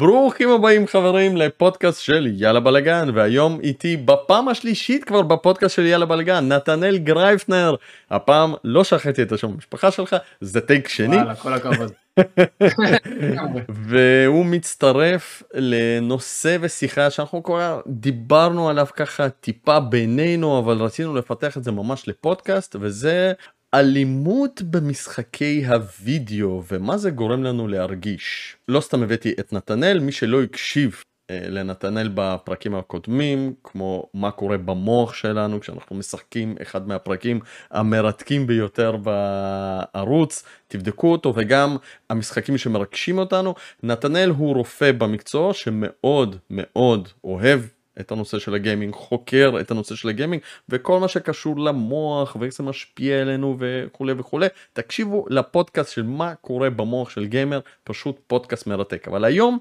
ברוכים הבאים חברים לפודקאסט של יאללה בלאגן והיום איתי בפעם השלישית כבר בפודקאסט של יאללה בלאגן נתנאל גרייפנר הפעם לא שכחתי את השם המשפחה שלך זה טייק שני וואלה, כל הכבוד. והוא מצטרף לנושא ושיחה שאנחנו כבר דיברנו עליו ככה טיפה בינינו אבל רצינו לפתח את זה ממש לפודקאסט וזה אלימות במשחקי הוידאו ומה זה גורם לנו להרגיש. לא סתם הבאתי את נתנאל, מי שלא הקשיב אה, לנתנאל בפרקים הקודמים, כמו מה קורה במוח שלנו כשאנחנו משחקים, אחד מהפרקים המרתקים ביותר בערוץ, תבדקו אותו וגם המשחקים שמרגשים אותנו. נתנאל הוא רופא במקצוע שמאוד מאוד אוהב את הנושא של הגיימינג, חוקר את הנושא של הגיימינג וכל מה שקשור למוח ואיך זה משפיע עלינו וכולי וכולי. תקשיבו לפודקאסט של מה קורה במוח של גיימר, פשוט פודקאסט מרתק. אבל היום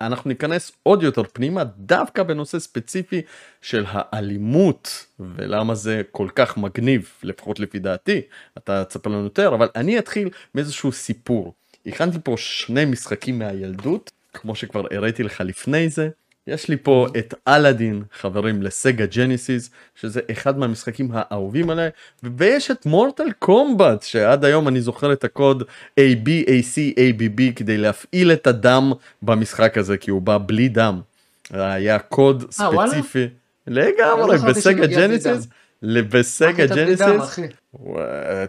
אנחנו ניכנס עוד יותר פנימה דווקא בנושא ספציפי של האלימות ולמה זה כל כך מגניב, לפחות לפי דעתי, אתה תספר לנו יותר, אבל אני אתחיל מאיזשהו סיפור. הכנתי פה שני משחקים מהילדות, כמו שכבר הראיתי לך לפני זה. יש לי פה את אלאדין חברים לסגה ג'ניסיס שזה אחד מהמשחקים האהובים עליי ויש את מורטל קומבט שעד היום אני זוכר את הקוד ABAC ABB כדי להפעיל את הדם במשחק הזה כי הוא בא בלי דם. היה קוד ספציפי. לגמרי בסגה ג'ניסיס. בסגה ג'ניסיס.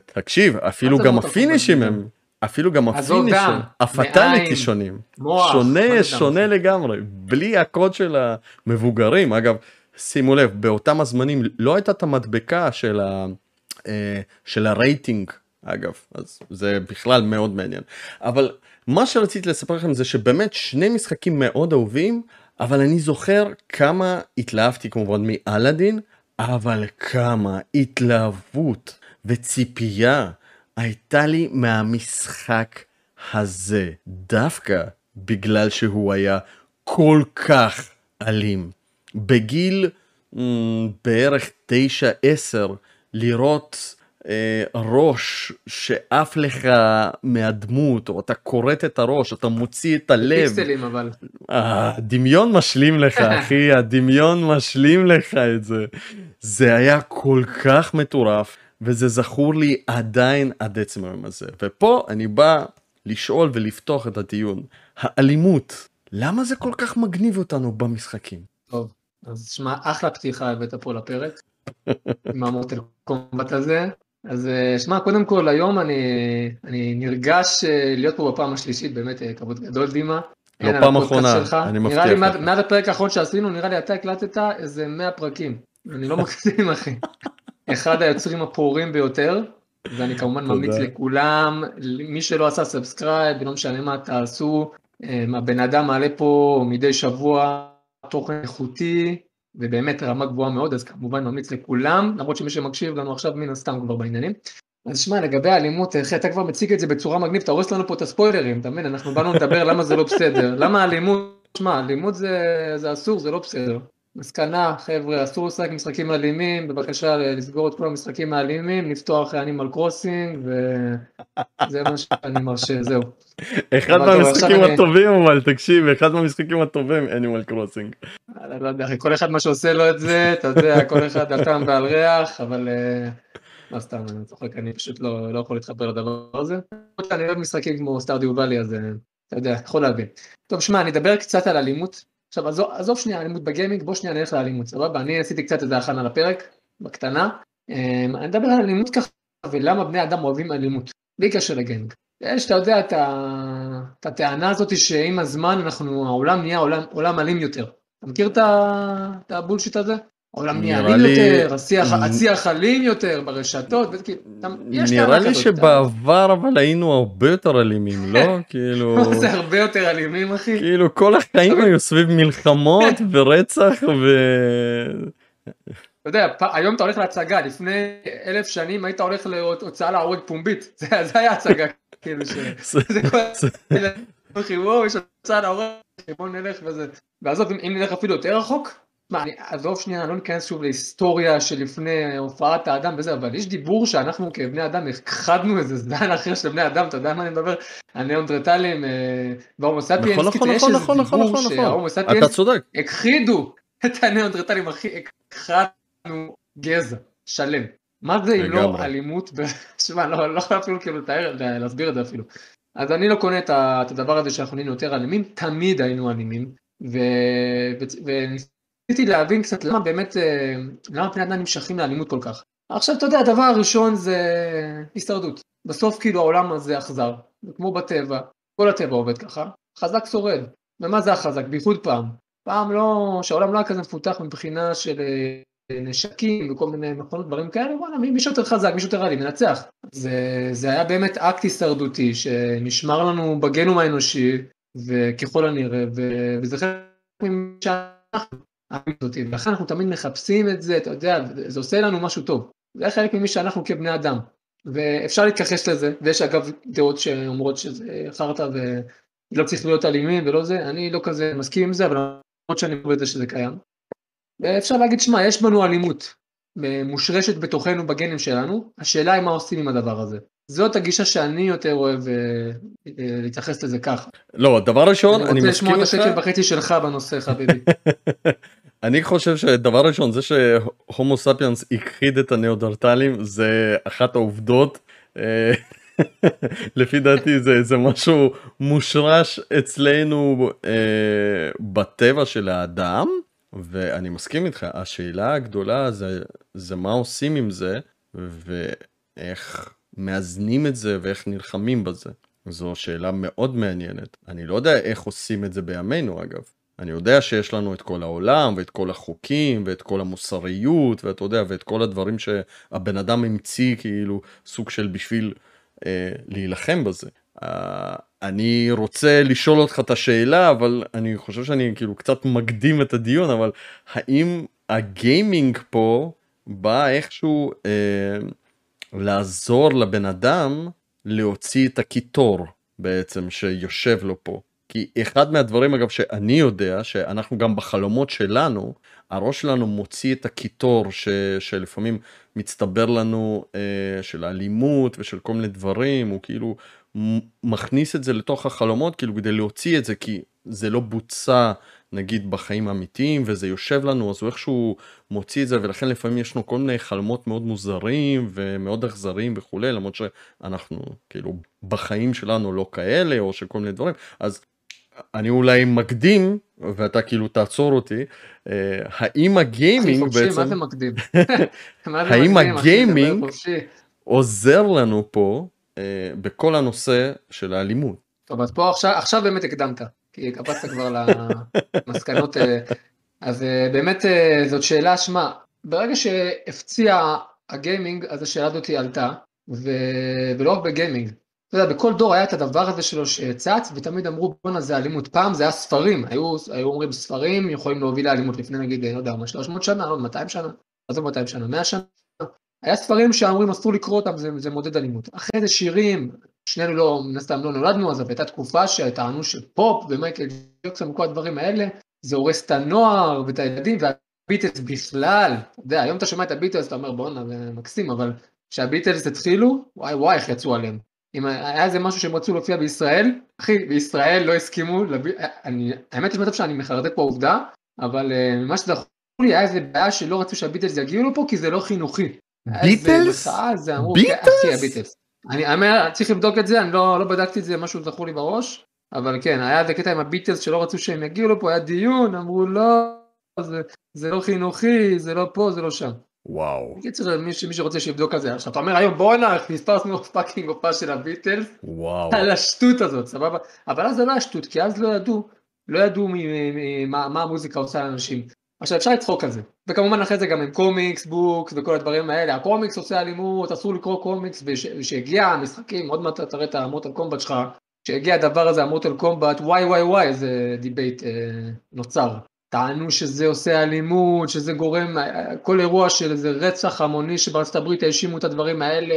תקשיב אפילו גם ה-finishים הם אפילו גם ה-finisher, ה-fatality שונים, מוח, שונה שונה לגמרי, בלי הקוד של המבוגרים, אגב שימו לב באותם הזמנים לא הייתה את המדבקה של, ה, אה, של הרייטינג אגב, אז זה בכלל מאוד מעניין, אבל מה שרציתי לספר לכם זה שבאמת שני משחקים מאוד אהובים, אבל אני זוכר כמה התלהבתי כמובן מאלאדין, אבל כמה התלהבות וציפייה הייתה לי מהמשחק הזה, דווקא בגלל שהוא היה כל כך אלים. בגיל mm, בערך 9-10, לראות אה, ראש שעף לך מהדמות, או אתה כורת את הראש, אתה מוציא את הלב. פיקסלים אבל. הדמיון משלים לך, אחי, הדמיון משלים לך את זה. זה היה כל כך מטורף. וזה זכור לי עדיין עד עצם היום הזה. ופה אני בא לשאול ולפתוח את הדיון. האלימות, למה זה כל כך מגניב אותנו במשחקים? טוב, אז שמע, אחלה פתיחה הבאת פה לפרק, עם המוטל קומבט הזה. אז אה, שמע, קודם כל היום אני, אני נרגש אה, להיות פה בפעם השלישית, באמת אה, כבוד גדול דימה. לא פעם אחרונה, אני מבטיח. נראה לי מאז הפרק האחרון שעשינו, נראה לי אתה הקלטת איזה 100 פרקים. אני לא מקסים אחי. אחד היוצרים הפורים ביותר, ואני כמובן ממליץ לכולם, מי שלא עשה subscribe, לא משנה מה תעשו, אמ, הבן אדם מעלה פה מדי שבוע תוכן איכותי, ובאמת רמה גבוהה מאוד, אז כמובן ממליץ לכולם, למרות שמי שמקשיב לנו עכשיו מן הסתם כבר בעניינים. אז שמע, לגבי האלימות, איך אתה כבר מציג את זה בצורה מגניב, אתה הורס לנו פה את הספוילרים, אתה מבין? אנחנו באנו לדבר למה זה לא בסדר. למה האלימות, שמע, אלימות זה, זה אסור, זה לא בסדר. מסקנה, חבר'ה, אסור לשחק משחקים אלימים, בבקשה לסגור את כל המשחקים האלימים, לפתוח Animal Crossing, וזה מה שאני מרשה, זהו. אחד מהמשחקים הטובים, אבל תקשיב, אחד מהמשחקים הטובים, אנימל קרוסינג. לא יודע, כל אחד מה שעושה לו את זה, אתה יודע, כל אחד על טעם ועל ריח, אבל... מה סתם, אני צוחק, אני פשוט לא, לא יכול להתחבר לדבר הזה. אני אוהב משחקים כמו סטארדיו ואלי, אז אתה יודע, יכול להבין. טוב, שמע, אני אדבר קצת על אלימות עכשיו עזוב, עזוב שנייה אלימות בגיימינג, בוא שנייה נלך לאלימות, סבבה? אני עשיתי קצת איזה הכנה לפרק, בקטנה. אמ, אני אדבר על אלימות ככה, ולמה בני אדם אוהבים אלימות, בלי קשר לגיימינג. יש, אתה יודע. את הטענה הזאת שעם הזמן אנחנו, העולם נהיה עולם, עולם אלים יותר. אתה מכיר את הבולשיט הזה? העולם נהיה אלים יותר, השיח, השיח אלים יותר ברשתות, נראה לי שבעבר אבל היינו הרבה יותר אלימים, לא? כאילו... זה הרבה יותר אלימים אחי. כאילו כל החיים היו סביב מלחמות ורצח ו... אתה יודע, היום אתה הולך להצגה, לפני אלף שנים היית הולך להוצאה להורג פומבית, זה היה הצגה, כאילו ש... זה כל... יש הוצאה להורג, בוא נלך וזה. ועזוב, אם נלך אפילו יותר רחוק, מה, אני, עזוב שנייה, לא ניכנס שוב להיסטוריה שלפני הופעת האדם וזה, אבל יש דיבור שאנחנו כבני אדם הכחדנו איזה זן אחר של בני אדם, אתה יודע מה אני מדבר? הניאונדרטלים וההומו ספיאנס, נכון, נכון, נכון, נכון, נכון, נכון, שההומו אתה צודק. הכחידו את הניאונדרטלים, הכי הכחדנו גזע שלם. מה זה אם לא אלימות, שמע, לא יכול אפילו כאילו לתאר, להסביר את זה אפילו. אז אני לא קונה את הדבר הזה שאנחנו נהיינו יותר אלימים, תמיד היינו אלימים, וניסיתי להבין קצת למה באמת, אה, למה בני אדם נמשכים לאלימות כל כך. עכשיו אתה יודע, הדבר הראשון זה הישרדות. בסוף כאילו העולם הזה אכזר, כמו בטבע, כל הטבע עובד ככה, חזק שורד. ומה זה החזק? בייחוד פעם. פעם לא, שהעולם לא היה כזה מפותח מבחינה של אה, נשקים וכל מיני מכונות דברים כאלה, וואלה, מי שיותר חזק, מי שיותר רע לי, מנצח. זה, זה היה באמת אקט הישרדותי שנשמר לנו בגנום האנושי, וככל הנראה, וזה חלק ממה שאנחנו, ולכן אנחנו תמיד מחפשים את זה, אתה יודע, זה עושה לנו משהו טוב. זה חלק ממי שאנחנו כבני אדם. ואפשר להתכחש לזה, ויש אגב דעות שאומרות שזה חרטא ולא צריך להיות אלימים ולא זה, אני לא כזה מסכים עם זה, אבל למרות שאני אומר את זה שזה קיים. ואפשר להגיד, שמע, יש בנו אלימות מושרשת בתוכנו בגנים שלנו, השאלה היא מה עושים עם הדבר הזה. זאת הגישה שאני יותר אוהב אה, אה, להתייחס לזה ככה. לא, דבר ראשון, אני מסכים איתך. אני רוצה לשמוע את השקל וחצי שלך בנושא, חביבי. אני חושב שדבר ראשון, זה שהומו ספיאנס הכחיד את הניאודרטלים, זה אחת העובדות. אה, לפי דעתי זה, זה משהו מושרש אצלנו אה, בטבע של האדם. ואני מסכים איתך, השאלה הגדולה זה, זה מה עושים עם זה, ואיך מאזנים את זה ואיך נלחמים בזה. זו שאלה מאוד מעניינת. אני לא יודע איך עושים את זה בימינו אגב. אני יודע שיש לנו את כל העולם ואת כל החוקים ואת כל המוסריות ואתה יודע ואת כל הדברים שהבן אדם המציא כאילו סוג של בשביל אה, להילחם בזה. אה, אני רוצה לשאול אותך את השאלה אבל אני חושב שאני כאילו קצת מקדים את הדיון אבל האם הגיימינג פה בא איכשהו אה, לעזור לבן אדם להוציא את הקיטור בעצם שיושב לו פה. כי אחד מהדברים אגב שאני יודע שאנחנו גם בחלומות שלנו הראש שלנו מוציא את הקיטור ש, שלפעמים מצטבר לנו אה, של אלימות ושל כל מיני דברים הוא כאילו מכניס את זה לתוך החלומות כאילו כדי להוציא את זה כי זה לא בוצע נגיד בחיים האמיתיים וזה יושב לנו אז הוא איכשהו מוציא את זה ולכן לפעמים יש לנו כל מיני חלומות מאוד מוזרים ומאוד אכזריים וכולי למרות שאנחנו כאילו בחיים שלנו לא כאלה או שכל מיני דברים אז אני אולי מקדים ואתה כאילו תעצור אותי אה, האם הגיימינג בעצם האם הגיימינג עוזר לנו פה אה, בכל הנושא של האלימות. טוב אז פה עכשיו עכשיו באמת הקדמת כי קפצת כבר למסקנות אה, אז באמת זאת שאלה שמע ברגע שהפציע הגיימינג אז השאלה הזאת עלתה ו... ולא רק בגיימינג. אתה יודע, בכל דור היה את הדבר הזה שלו שצץ ותמיד אמרו בואנה זה אלימות פעם זה היה ספרים היו, היו אומרים ספרים יכולים להוביל לאלימות לפני נגיד לא יודע מה 300 שנה לא 200 שנה עזוב 200 שנה 100 שנה היה ספרים שאומרים אסור לקרוא אותם, זה, זה מודד אלימות. אחרי זה שירים, שנינו לא, מן הסתם לא נולדנו, אז הייתה תקופה שטענו שפופ ומייקל ג'קסון וכל הדברים האלה, זה הורס את הנוער ואת הילדים והביטלס בכלל. אתה יודע, היום אתה שומע את הביטלס, אתה אומר בואנה זה מקסים, אבל כשהביטלס התחילו, וואי וואי איך יצאו עליהם. אם היה איזה משהו שהם רצו להופיע בישראל, אחי, בישראל לא הסכימו, לב... אני, האמת יש מצב שאני מחרדת פה עובדה, אבל אה, ממה שזכור לי היה איזה בעיה שלא רצו שהביטלס יגיעו לפה כי זה לא חינוכי. ביטלס? ביטלס? אני אומר, צריך לבדוק את זה, אני לא, לא בדקתי את זה, משהו זכור לי בראש, אבל כן, היה איזה קטע עם הביטלס שלא רצו שהם יגיעו לפה, היה דיון, אמרו לא, זה, זה לא חינוכי, זה לא פה, זה לא שם. וואו. בקיצור, מי, מי שרוצה שיבדוק על זה. עכשיו אתה אומר היום בואנה, פספסנו fucking הופעה של הביטלס. וואו. על השטות הזאת, סבבה? אבל אז זה לא היה שטות, כי אז לא ידעו, לא ידעו מה המוזיקה עושה לאנשים. עכשיו אפשר לצחוק על זה, וכמובן אחרי זה גם עם comic books וכל הדברים האלה, הקומיקס עושה אלימות, אסור לקרוא קומיקס, וכשהגיע המשחקים, עוד מעט תראה את ה-Mortal Kombat שלך, כשהגיע הדבר הזה, ה-Mortal Kombat, וואי וואי וואי, איזה debate אה, נוצר. טענו שזה עושה אלימות, שזה גורם, כל אירוע של איזה רצח המוני שבארצות הברית האשימו את הדברים האלה,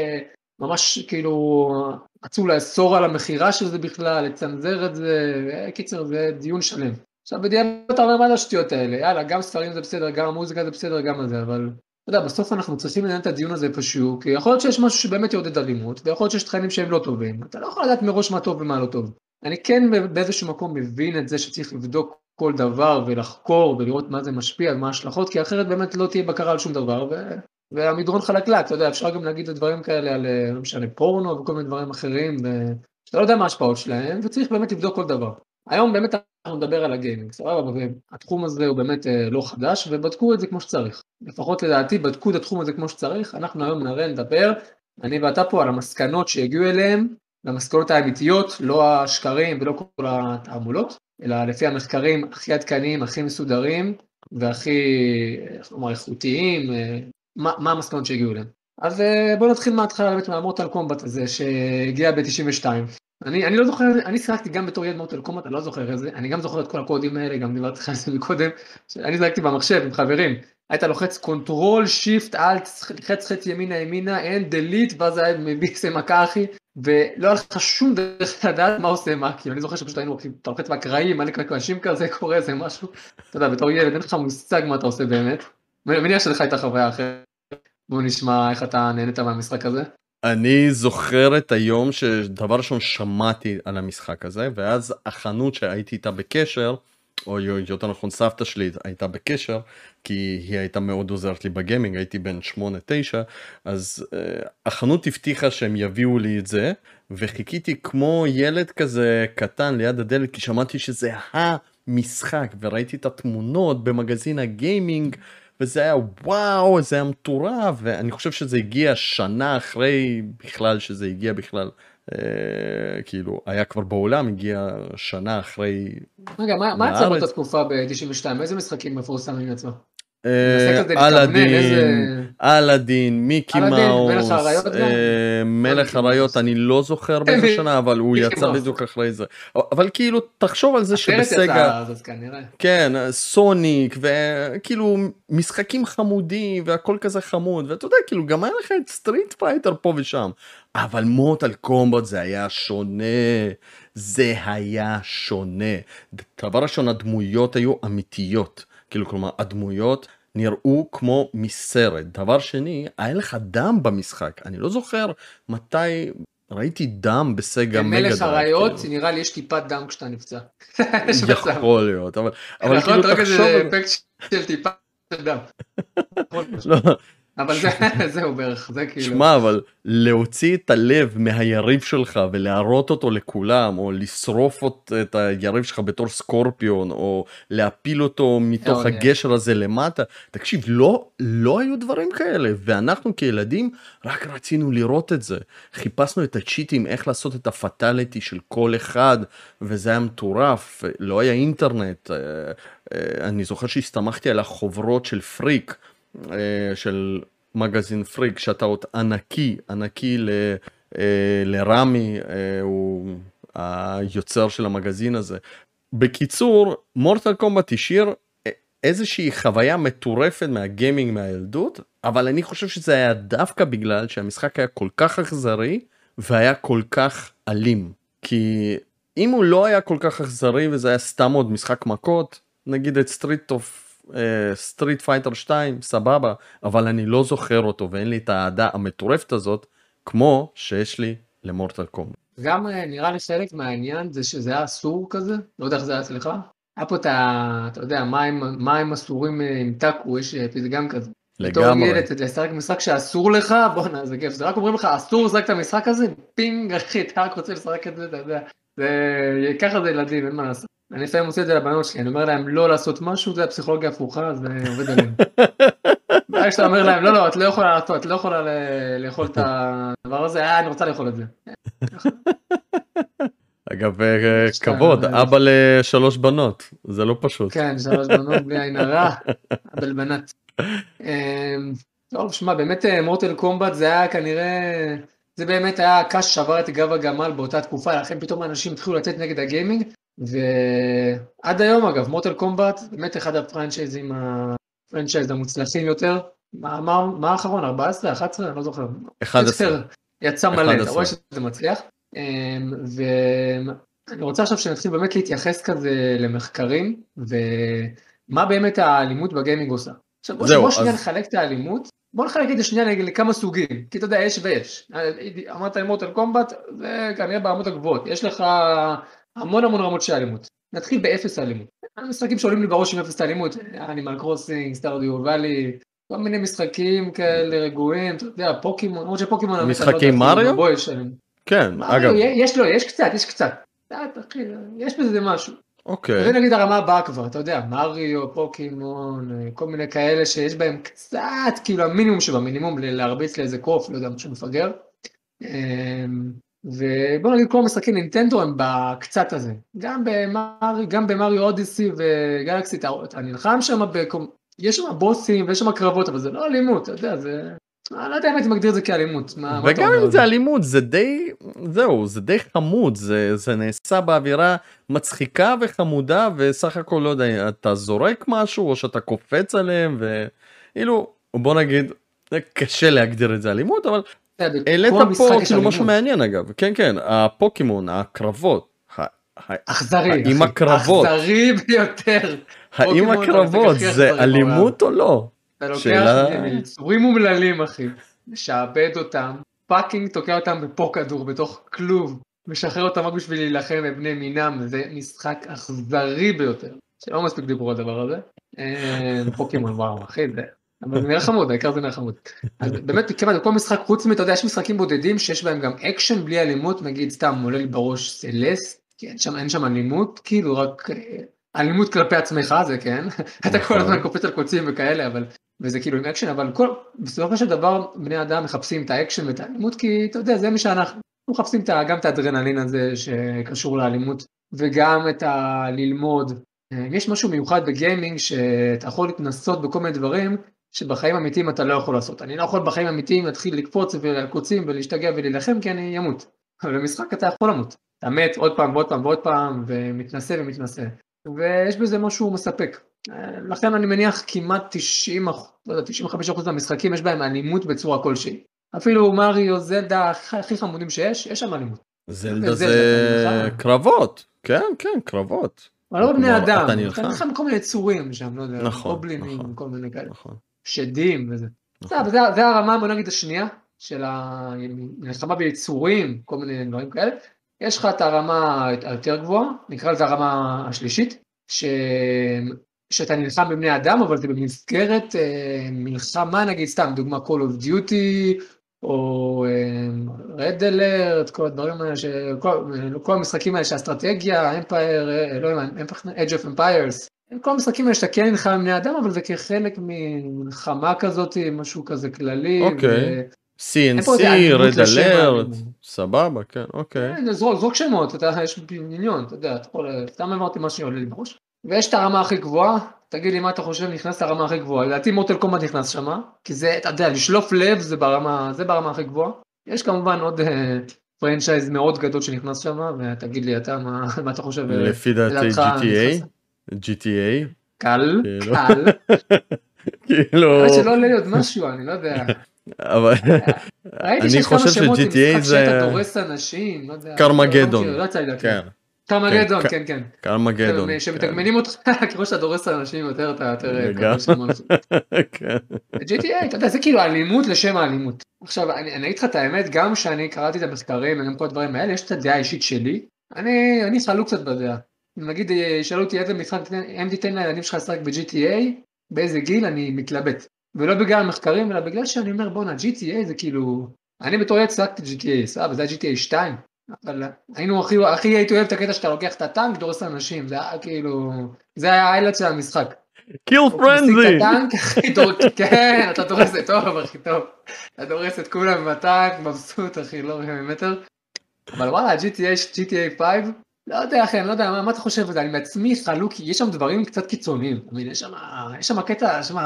ממש כאילו רצו לאסור על המכירה של זה בכלל, לצנזר את זה, קיצר זה דיון שלם. עכשיו בדיעבד אתה אומר מה זה השטויות האלה, יאללה, גם ספרים זה בסדר, גם המוזיקה זה בסדר, גם זה, אבל אתה יודע, בסוף אנחנו צריכים לנהל את הדיון הזה פשוט, כי יכול להיות שיש משהו שבאמת יעודד אלימות, ויכול להיות שיש תכנים שהם לא טובים, אתה לא יכול לדעת מראש מה טוב ומה לא טוב. אני כן באיזשהו מקום מבין את זה שצריך לבדוק כל דבר ולחקור ולראות מה זה משפיע, מה ההשלכות, כי אחרת באמת לא תהיה בקרה על שום דבר, ו... והמדרון חלקלק, אתה יודע, אפשר גם להגיד את דברים כאלה על, לא משנה, פורנו וכל מיני דברים אחרים, ואתה לא יודע מה ההשפעות שלהם, וצריך באמת לבדוק כל דבר. היום באמת אנחנו נדבר על הגיימינג, סבבה, והתחום הזה הוא באמת אה, לא חדש, ובדקו את זה כמו שצריך. לפחות לדעתי בדקו את התחום הזה כמו שצריך, אנחנו היום נראה נדבר, אני ואתה פה על המסקנות שהגיעו אליהם, למסקנות האמיתיות, לא השקרים ולא כל התעמולות, אלא לפי המחקרים הכי עדכניים, הכי מסודרים, והכי, איך לומר, איכותיים, אה, מה, מה המסקנות שהגיעו אליהם. אז אה, בואו נתחיל מההתחלה באמת מהמורטל קומבט הזה שהגיע ב-92. אני, אני לא זוכר, אני שיחקתי גם בתור ילד Mortal Kombat, אני לא זוכר את זה, אני גם זוכר את כל הקודים האלה, גם דיברתי לך על זה מקודם, אני שיחקתי במחשב עם חברים, היית לוחץ control, shift, alt, חץ חץ ימינה ימינה, אין, delete, ואז היה מביס עם מכה אחי, ולא היה לך שום דרך לדעת מה עושה מה, כאילו אני זוכר שפשוט היינו אתה לוחץ בקרעים, מלא מקשים כזה, קורה איזה משהו, אתה יודע, בתור ילד אין לך מושג מה אתה עושה באמת, מניח שלך הייתה חוויה אחרת. בוא נשמע איך אתה נהנית מהמשחק הזה. אני זוכר את היום שדבר ראשון שמעתי על המשחק הזה ואז החנות שהייתי איתה בקשר או יותר נכון סבתא שלי הייתה בקשר כי היא הייתה מאוד עוזרת לי בגיימינג הייתי בן 8-9 אז uh, החנות הבטיחה שהם יביאו לי את זה וחיכיתי כמו ילד כזה קטן ליד הדלת כי שמעתי שזה המשחק וראיתי את התמונות במגזין הגיימינג. וזה היה וואו זה היה מטורף ואני חושב שזה הגיע שנה אחרי בכלל שזה הגיע בכלל כאילו היה כבר בעולם הגיע שנה אחרי. רגע מה, יצא באותה תקופה ב-92 איזה משחקים מפורסמים יצאו? אה, אלאדין, אלאדין, מיקי מאוס, מלך האריות, אני לא זוכר באיזה שנה, אבל הוא יצא בדיוק אחרי זה. אבל כאילו, תחשוב על זה שבסגה, כן, סוניק, וכאילו משחקים חמודים והכל כזה חמוד, ואתה יודע, כאילו גם היה לך את Street Fighter פה ושם, אבל Mortal Kombat זה היה שונה, זה היה שונה. דבר ראשון, הדמויות היו אמיתיות. כאילו כלומר הדמויות נראו כמו מסרט. דבר שני, היה לך דם במשחק, אני לא זוכר מתי ראיתי דם בסגה Mega Drive. מלך האריות, כאילו. נראה לי יש טיפת דם כשאתה נפצע. יכול להיות, אבל, אבל כאילו תחשוב... אפקט של טיפה של דם. לא, אבל זה, זהו בערך, זה כאילו. שמע, אבל להוציא את הלב מהיריב שלך ולהראות אותו לכולם, או לשרוף את היריב שלך בתור סקורפיון, או להפיל אותו מתוך הגשר הזה למטה, תקשיב, לא, לא היו דברים כאלה, ואנחנו כילדים רק רצינו לראות את זה. חיפשנו את הצ'יטים, איך לעשות את הפטליטי של כל אחד, וזה היה מטורף, לא היה אינטרנט. אה, אה, אני זוכר שהסתמכתי על החוברות של פריק. אה, של מגזין פריק, שאתה עוד ענקי, ענקי ל, אה, לרמי, אה, הוא היוצר של המגזין הזה. בקיצור, מורטל קומבט השאיר איזושהי חוויה מטורפת מהגיימינג מהילדות, אבל אני חושב שזה היה דווקא בגלל שהמשחק היה כל כך אכזרי והיה כל כך אלים. כי אם הוא לא היה כל כך אכזרי וזה היה סתם עוד משחק מכות, נגיד את Street of Street Fighter 2 סבבה אבל אני לא זוכר אותו ואין לי את האהדה המטורפת הזאת כמו שיש לי ל-Mortal Kom. גם אה, נראה לי חלק מהעניין זה שזה היה אסור כזה לא יודע איך זה היה אצלך. היה פה את ה... אתה יודע מים אסורים אה, ימתקו יש אה, פתגם כזה. לגמרי. בתור ילד לשחק משחק שאסור לך בואנה זה כיף זה רק אומרים לך אסור לשחק את המשחק הזה פינג אחי אתה רק רוצה לשחק את זה אתה יודע. זה ככה זה ילדים אין מה לעשות. אני לפעמים עושה את זה לבנות שלי, אני אומר להם לא לעשות משהו, זה הפסיכולוגיה הפוכה, זה עובד עליהם. ואז כשאתה אומר להם, לא, לא, את לא יכולה לעשות, את לא יכולה לאכול את הדבר הזה, אה, אני רוצה לאכול את זה. אגב, אה, כבוד, אבא לשלוש בנות, זה לא פשוט. כן, שלוש בנות בלי עין הרע, אבל בנת. אמ, טוב, שמע, באמת מורטל קומבט זה היה כנראה, זה באמת היה קש שבר את גב הגמל באותה תקופה, לכן פתאום אנשים התחילו לצאת נגד הגיימינג, ועד היום אגב, מוטל קומבט, באמת אחד הפרנצ'ייזים, הפרנצ'ייז המוצלחים יותר. מה, מה, מה האחרון? 14? 11? אני לא זוכר. 11. יצא מלא, אתה רואה שזה מצליח. אמ, אני רוצה עכשיו שנתחיל באמת להתייחס כזה למחקרים, ומה באמת האלימות בגיימינג עושה. עכשיו בוא, בוא שנייה נחלק את האלימות, בוא נחלק את זה שנייה לכמה סוגים, כי אתה יודע, יש ויש. אמרת Mortal Kombat, זה כנראה ברמות הגבוהות. יש לך המון המון רמות של אלימות. נתחיל באפס אלימות. המשחקים שעולים לי בראש עם אפס אלימות, Animal Crossing, Stardew Valley, כל מיני משחקים כאלה רגועים, אתה יודע, פוקימון, למרות שפוקימון... לא משחקים מריו? כן, אגב. יש לו, יש קצת, יש קצת. יש בזה משהו. אוקיי. זה נגיד הרמה הבאה כבר, אתה יודע, מריו, פוקימון, כל מיני כאלה שיש בהם קצת, כאילו המינימום שבמינימום, להרביץ לאיזה קוף, לא יודע, משהו מפגר. אמ, ובוא נגיד כל המשחקים נינטנדו הם בקצת הזה. גם במריו, גם במריו אודיסי וגלקסי, אתה נלחם שם, יש שם בוסים ויש שם קרבות, אבל זה לא אלימות, אתה יודע, זה... אני לא יודע אם הייתי מגדיר את זה כאלימות. וגם אם זה אלימות זה די זהו זה די חמוד זה זה נעשה באווירה מצחיקה וחמודה וסך הכל לא יודע אתה זורק משהו או שאתה קופץ עליהם ואילו בוא נגיד קשה להגדיר את זה אלימות אבל העלית פה כאילו משהו מעניין אגב כן כן הפוקימון הקרבות. אכזרי, עם הקרבות, אכזרי ביותר. האם הקרבות זה אלימות או לא? אתה לוקח יצורים אומללים אחי, משעבד אותם, fucking תוקע אותם בפה כדור בתוך כלוב, משחרר אותם רק בשביל להילחם בבני מינם, זה משחק אכזרי ביותר, שלא מספיק דיברו על הדבר הזה. אה, פוקימון וואו אחי, זה... אבל זה נראה חמוד, העיקר זה נראה חמוד. אז באמת, כמעט בכל משחק, חוץ מ, אתה יודע, יש משחקים בודדים שיש בהם גם אקשן בלי אלימות, נגיד סתם עולה לי בראש Celeste, כי אין שם, אין שם אלימות, כאילו רק אה, אלימות כלפי עצמך זה כן, אתה כל הזמן נכון. קופץ על קוצים וכאלה, אבל וזה כאילו עם אקשן, אבל כל, בסופו של דבר בני אדם מחפשים את האקשן ואת האלימות, כי אתה יודע, זה מי שאנחנו, אנחנו מחפשים את, גם את האדרנלין הזה שקשור לאלימות, וגם את הללמוד. אה, יש משהו מיוחד ב-gaming שאתה יכול להתנסות בכל מיני דברים שבחיים אמיתיים אתה לא יכול לעשות. אני לא יכול בחיים אמיתיים להתחיל לקפוץ על קוצים ולהשתגע ולהילחם כי אני אמות. אבל במשחק אתה יכול למות. אתה מת עוד פעם ועוד פעם ועוד פעם ומתנסה ומתנסה. ויש בזה משהו מספק. לכן אני מניח כמעט 90, לא יודע, 95% מהמשחקים יש בהם אלימות בצורה כלשהי. אפילו מריו, זלדה, הכי חמודים שיש, יש שם אלימות. זלדה זה קרבות, כן, כן, קרבות. אבל לא בני אדם, אתה נלחם בכל מיני צורים שם, לא יודע, נכון, גובלינים, נכון, כל מיני כאלה, נכון. שדים וזה. זה, הרמה, בוא נגיד, השנייה, של המלחמה ביצורים, כל מיני דברים כאלה. יש לך את הרמה היותר גבוהה, נקרא לזה הרמה השלישית. שאתה נלחם בבני אדם, אבל זה במסגרת אה, מלחמה, נגיד סתם, דוגמה Call of Duty, או אה, Red Alert, כל הדברים האלה, שכל, כל המשחקים האלה שהאסטרטגיה, Empire, אה, לא יודע, Edge of Empires, כל המשחקים האלה שאתה כן נלחם עם בני אדם, אבל זה כחלק ממלחמה כזאת, משהו כזה כללי. אוקיי. Okay. CNC, Red Alert, סבבה, כן, אוקיי. כן, זרוק שמות, אתה, יש מיליון, אתה יודע, יכול, סתם אמרתי מה שעולה לי בראש. ויש את הרמה הכי גבוהה, תגיד לי מה אתה חושב נכנס לרמה הכי גבוהה, לדעתי מוטל קומט נכנס שמה, כי זה, אתה יודע, לשלוף לב זה ברמה, זה ברמה הכי גבוהה. יש כמובן עוד פרנצ'ייז מאוד גדול שנכנס שמה, ותגיד לי אתה מה, מה אתה חושב. לפי דעתי GTA, GTA. קל, כאילו. קל. כאילו... שלא עולה לי עוד משהו, אני לא יודע. אבל אני חושב ש-GTA זה... שאתה דורס אנשים, לא יודע. קרמגדון. לא יצא לי להכיר. קרמגדון, כן, כן. קרמגדון. שמתגמנים אותך, כמו שאתה דורס אנשים יותר, אתה יותר... כן. GTA, אתה יודע, זה כאילו אלימות לשם האלימות. עכשיו, אני אגיד לך את האמת, גם כשאני קראתי את המחקרים וגם כל הדברים האלה, יש את הדעה האישית שלי, אני חלוק קצת בדעה. נגיד, ישאלו אותי איזה משחק, אם תיתן לילדים שלך לשחק ב-GTA, באיזה גיל אני מתלבט. ולא בגלל המחקרים, אלא בגלל שאני אומר, בואנה, GTA זה כאילו... אני בתור ילד שיחקתי GTA, סבבה, זה היה GTA 2. אבל היינו הכי, הכי הייתי אוהב את הקטע שאתה לוקח את הטנק, דורס אנשים, זה היה כאילו, זה היה ה-highlight של המשחק. Kill frenzy. כן, אתה דורס את טוב, הכי טוב. אתה דורס את כולם בטנק, מבסוט, אחי, לא רואה ממטר. אבל וואלה, GTA, GTA 5, לא יודע אחי, אני לא יודע, מה, מה אתה חושב על זה? אני בעצמי חלוק, יש שם דברים קצת קיצוניים. יש שם, יש שם קטע, שם,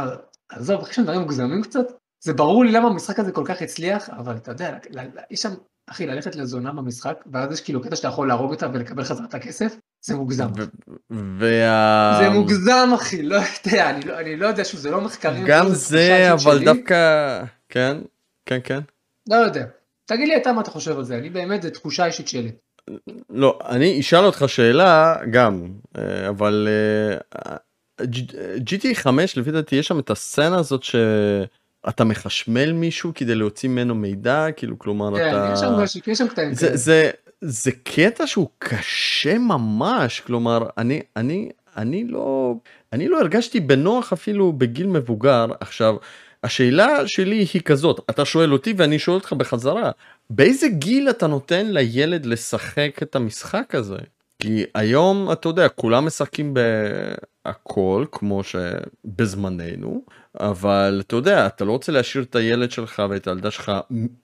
עזוב, יש שם דברים מוגזמים קצת. זה ברור לי למה המשחק הזה כל כך הצליח, אבל אתה יודע, יש שם אחי, ללכת לזונה במשחק, ואז יש כאילו קטע שאתה יכול להרוג אותה ולקבל חזרה את הכסף, זה מוגזם. וה... זה מוגזם אחי, לא יודע, אני לא, אני לא יודע שוב, זה לא מחקרים. גם זה, אבל שלי. דווקא, כן, כן, כן. לא יודע. תגיד לי אתה מה אתה חושב על זה, אני באמת, זה תחושה אישית שלי. לא, אני אשאל אותך שאלה גם, אה, אבל אה, GTA 5 לפי דעתי יש שם את הסצנה הזאת שאתה מחשמל מישהו כדי להוציא ממנו מידע, כאילו כלומר כן, אתה... יש שם משהו, יש שם קטעים זה. זה, זה קטע שהוא קשה ממש, כלומר, אני, אני, אני לא, אני לא הרגשתי בנוח אפילו בגיל מבוגר. עכשיו, השאלה שלי היא כזאת, אתה שואל אותי ואני שואל אותך בחזרה, באיזה גיל אתה נותן לילד לשחק את המשחק הזה? כי היום, אתה יודע, כולם משחקים בהכל, כמו שבזמננו, אבל אתה יודע, אתה לא רוצה להשאיר את הילד שלך ואת הילדה שלך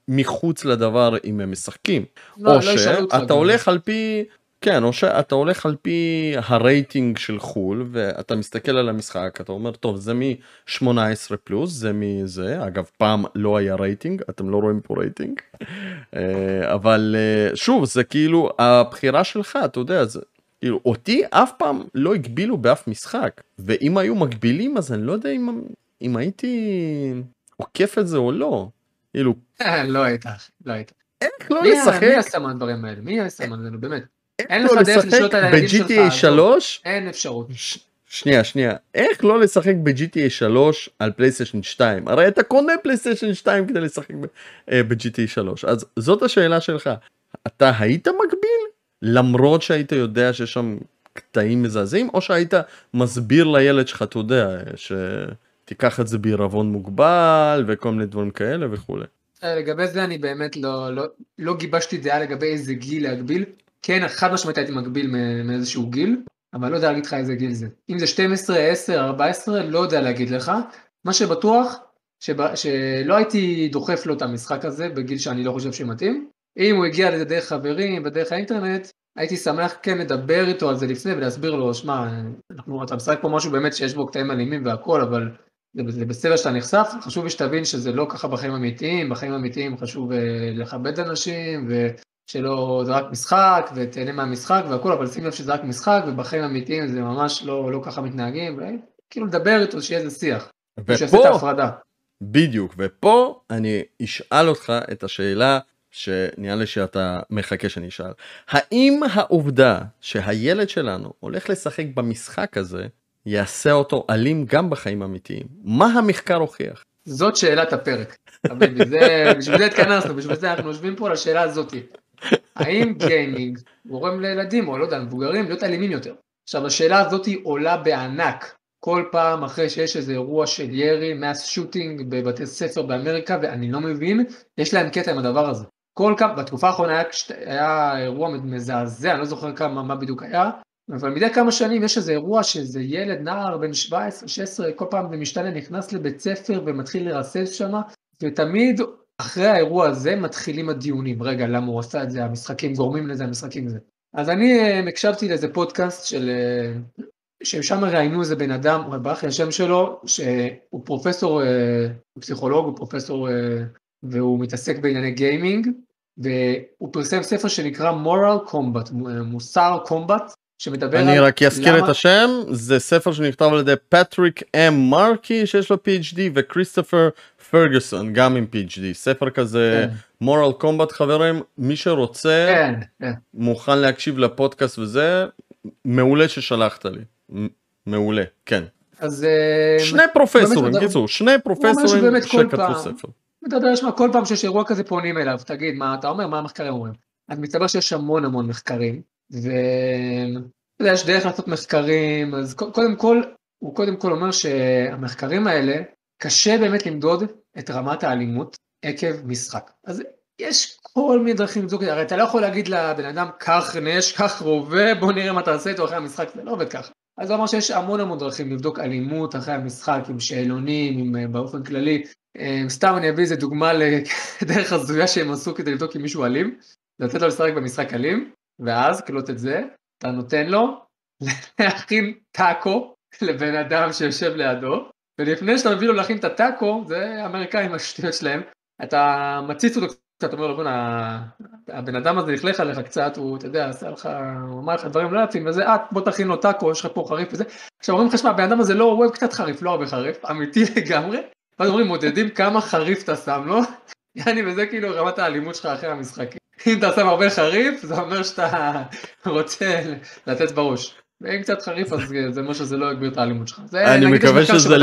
מחוץ לדבר אם הם משחקים. לא, או לא שאתה. הולך על פי, כן, או שאתה הולך על פי הרייטינג של חו"ל, ואתה מסתכל על המשחק, אתה אומר, טוב, זה מ-18 פלוס, זה מזה, אגב, פעם לא היה רייטינג, אתם לא רואים פה רייטינג, אה, אבל אה, שוב, זה כאילו הבחירה שלך, אתה יודע, זה... כאילו, אותי אף פעם לא הגבילו באף משחק, ואם היו מגבילים אז אני לא יודע אם, אם הייתי עוקף את זה או לא. כאילו, לא היית, לא היית. איך לא לשחק? מי עשה מהדברים האלה? מי עשה מהדברים, באמת? אין איך לך לא דרך לשלוט על הילדים שלך, ב-GTA עזוב. 3? אין אפשרות. שנייה שנייה. איך לא לשחק ב-GTA 3 על פלייסטיישן 2 הרי אתה קונה פלייסטיישן 2 כדי לשחק אה, ב-GTA 3 אז זאת השאלה שלך. אתה היית מגביל? למרות שהיית יודע שיש שם קטעים מזעזעים או שהיית מסביר לילד שלך אתה יודע שתיקח את זה בעירבון מוגבל וכל מיני דברים כאלה וכולי. אה, לגבי זה אני באמת לא, לא, לא גיבשתי דעה לגבי איזה גיל להגביל. כן, חד משמעית הייתי מגביל מאיזשהו גיל, אבל לא יודע להגיד לך איזה גיל זה. אם זה 12, 10, 14, לא יודע להגיד לך. מה שבטוח, שבא, שלא הייתי דוחף לו את המשחק הזה בגיל שאני לא חושב שמתאים. אם הוא הגיע לזה דרך חברים, בדרך האינטרנט, הייתי שמח כן לדבר איתו על זה לפני ולהסביר לו, שמע, אתה משחק פה משהו באמת שיש בו קטעים אלימים והכל, אבל זה, זה בסדר שאתה נחשף, חשוב לי שתבין שזה לא ככה בחיים האמיתיים, בחיים האמיתיים חשוב uh, לכבד אנשים, ושלא, זה רק משחק, ותהנה מהמשחק והכל, אבל שים לב שזה רק משחק, ובחיים האמיתיים זה ממש לא, לא ככה מתנהגים, וכאילו לדבר איתו, שיהיה איזה שיח, שיעשה את ופה ההפרדה. בדיוק ופה אני אשאל אותך את השאלה שנראה לי שאתה מחכה שאני אשאל האם העובדה שהילד שלנו הולך לשחק במשחק הזה יעשה אותו אלים גם בחיים האמיתיים מה המחקר הוכיח זאת שאלת הפרק. חביבי, זה, בשביל זה התכנסנו, בשביל זה אנחנו יושבים פה על השאלה הזאתי. האם גיימינג גורם לילדים, או לא יודע, מבוגרים, להיות אלימים יותר? עכשיו, השאלה הזאתי עולה בענק כל פעם אחרי שיש איזה אירוע של ירי, מס שוטינג בבתי ספר באמריקה, ואני לא מבין, יש להם קטע עם הדבר הזה. כל כמה, בתקופה האחרונה היה, היה אירוע מזעזע, אני לא זוכר כמה, מה בדיוק היה, אבל מדי כמה שנים יש איזה אירוע שאיזה ילד, נער בן 17, 16, כל פעם במשתנה נכנס לבית ספר ומתחיל לרסס שם, ותמיד אחרי האירוע הזה מתחילים הדיונים, רגע, למה הוא עשה את זה, המשחקים גורמים לזה, המשחקים זה. אז אני אה, הקשבתי לאיזה פודקאסט של, אה, ששם ראיינו איזה בן אדם, ברח לי השם שלו, שהוא פרופסור, אה, הוא פסיכולוג, הוא פרופסור, והוא מתעסק בענייני gaming, והוא פרסם ספר שנקרא moral combat, מוסר combat, שמדבר אני על רק אזכיר למה- את השם זה ספר שנכתב על ידי פטריק אם מרקי שיש לו PhD וכריסטופר פרגוסון גם עם PhD ספר כזה כן. moral combat חברים מי שרוצה כן, כן. מוכן להקשיב לפודקאסט וזה מעולה ששלחת לי מעולה כן אז אה, שני פרופסורים קיצור שני פרופסורים שכתבו ספר. מדבר, שמע, כל פעם שיש אירוע כזה פונים אליו, תגיד, מה אתה אומר, מה המחקרים אומרים? אז מסתבר שיש המון המון מחקרים, ו... אתה יודע, יש דרך לעשות מחקרים, אז קודם כל, הוא קודם כל אומר שהמחקרים האלה, קשה באמת למדוד את רמת האלימות עקב משחק. אז יש כל מיני דרכים לבדוק את זה, הרי אתה לא יכול להגיד לבן אדם, קח נש, קח רובה, בוא נראה מה אתה עושה איתו אחרי המשחק, זה לא עובד ככה. אז הוא אמר שיש המון המון דרכים לבדוק אלימות אחרי המשחק, עם שאלונים, עם, אה, באופן כללי. אה, סתם אני אביא איזה דוגמה לדרך הזויה שהם עשו כדי לבדוק אם מישהו אלים, לתת לו לשחק במשחק אלים, ואז קלוט את זה, אתה נותן לו להכין טאקו לבן אדם שיושב לידו, ולפני שאתה מביא לו להכין את הטאקו, זה האמריקאים השטויות שלהם, אתה מציץ אותו קצת, אומר לו, בוא'נה, הבן אדם הזה לכלך עליך קצת, הוא, אתה יודע, עשה לך, הוא אמר לך דברים לא יפים, וזה, אה, בוא תכין לו טאקו, יש לך פה חריף וזה. עכשיו אומרים לך, שמע, הבן אדם הזה לא אוהב קצת חריף, לא הרבה חריף, אמיתי לגמרי, ואז אומרים, מודדים כמה חריף אתה שם לו, יעני, וזה כאילו רמת האלימות שלך אחרי המשחק. אם אתה שם הרבה חריף, זה אומר שאתה רוצה לתת בראש. ואם קצת חריף, אז זה אומר שזה לא יגביר את האלימות שלך. אני מקווה שזה...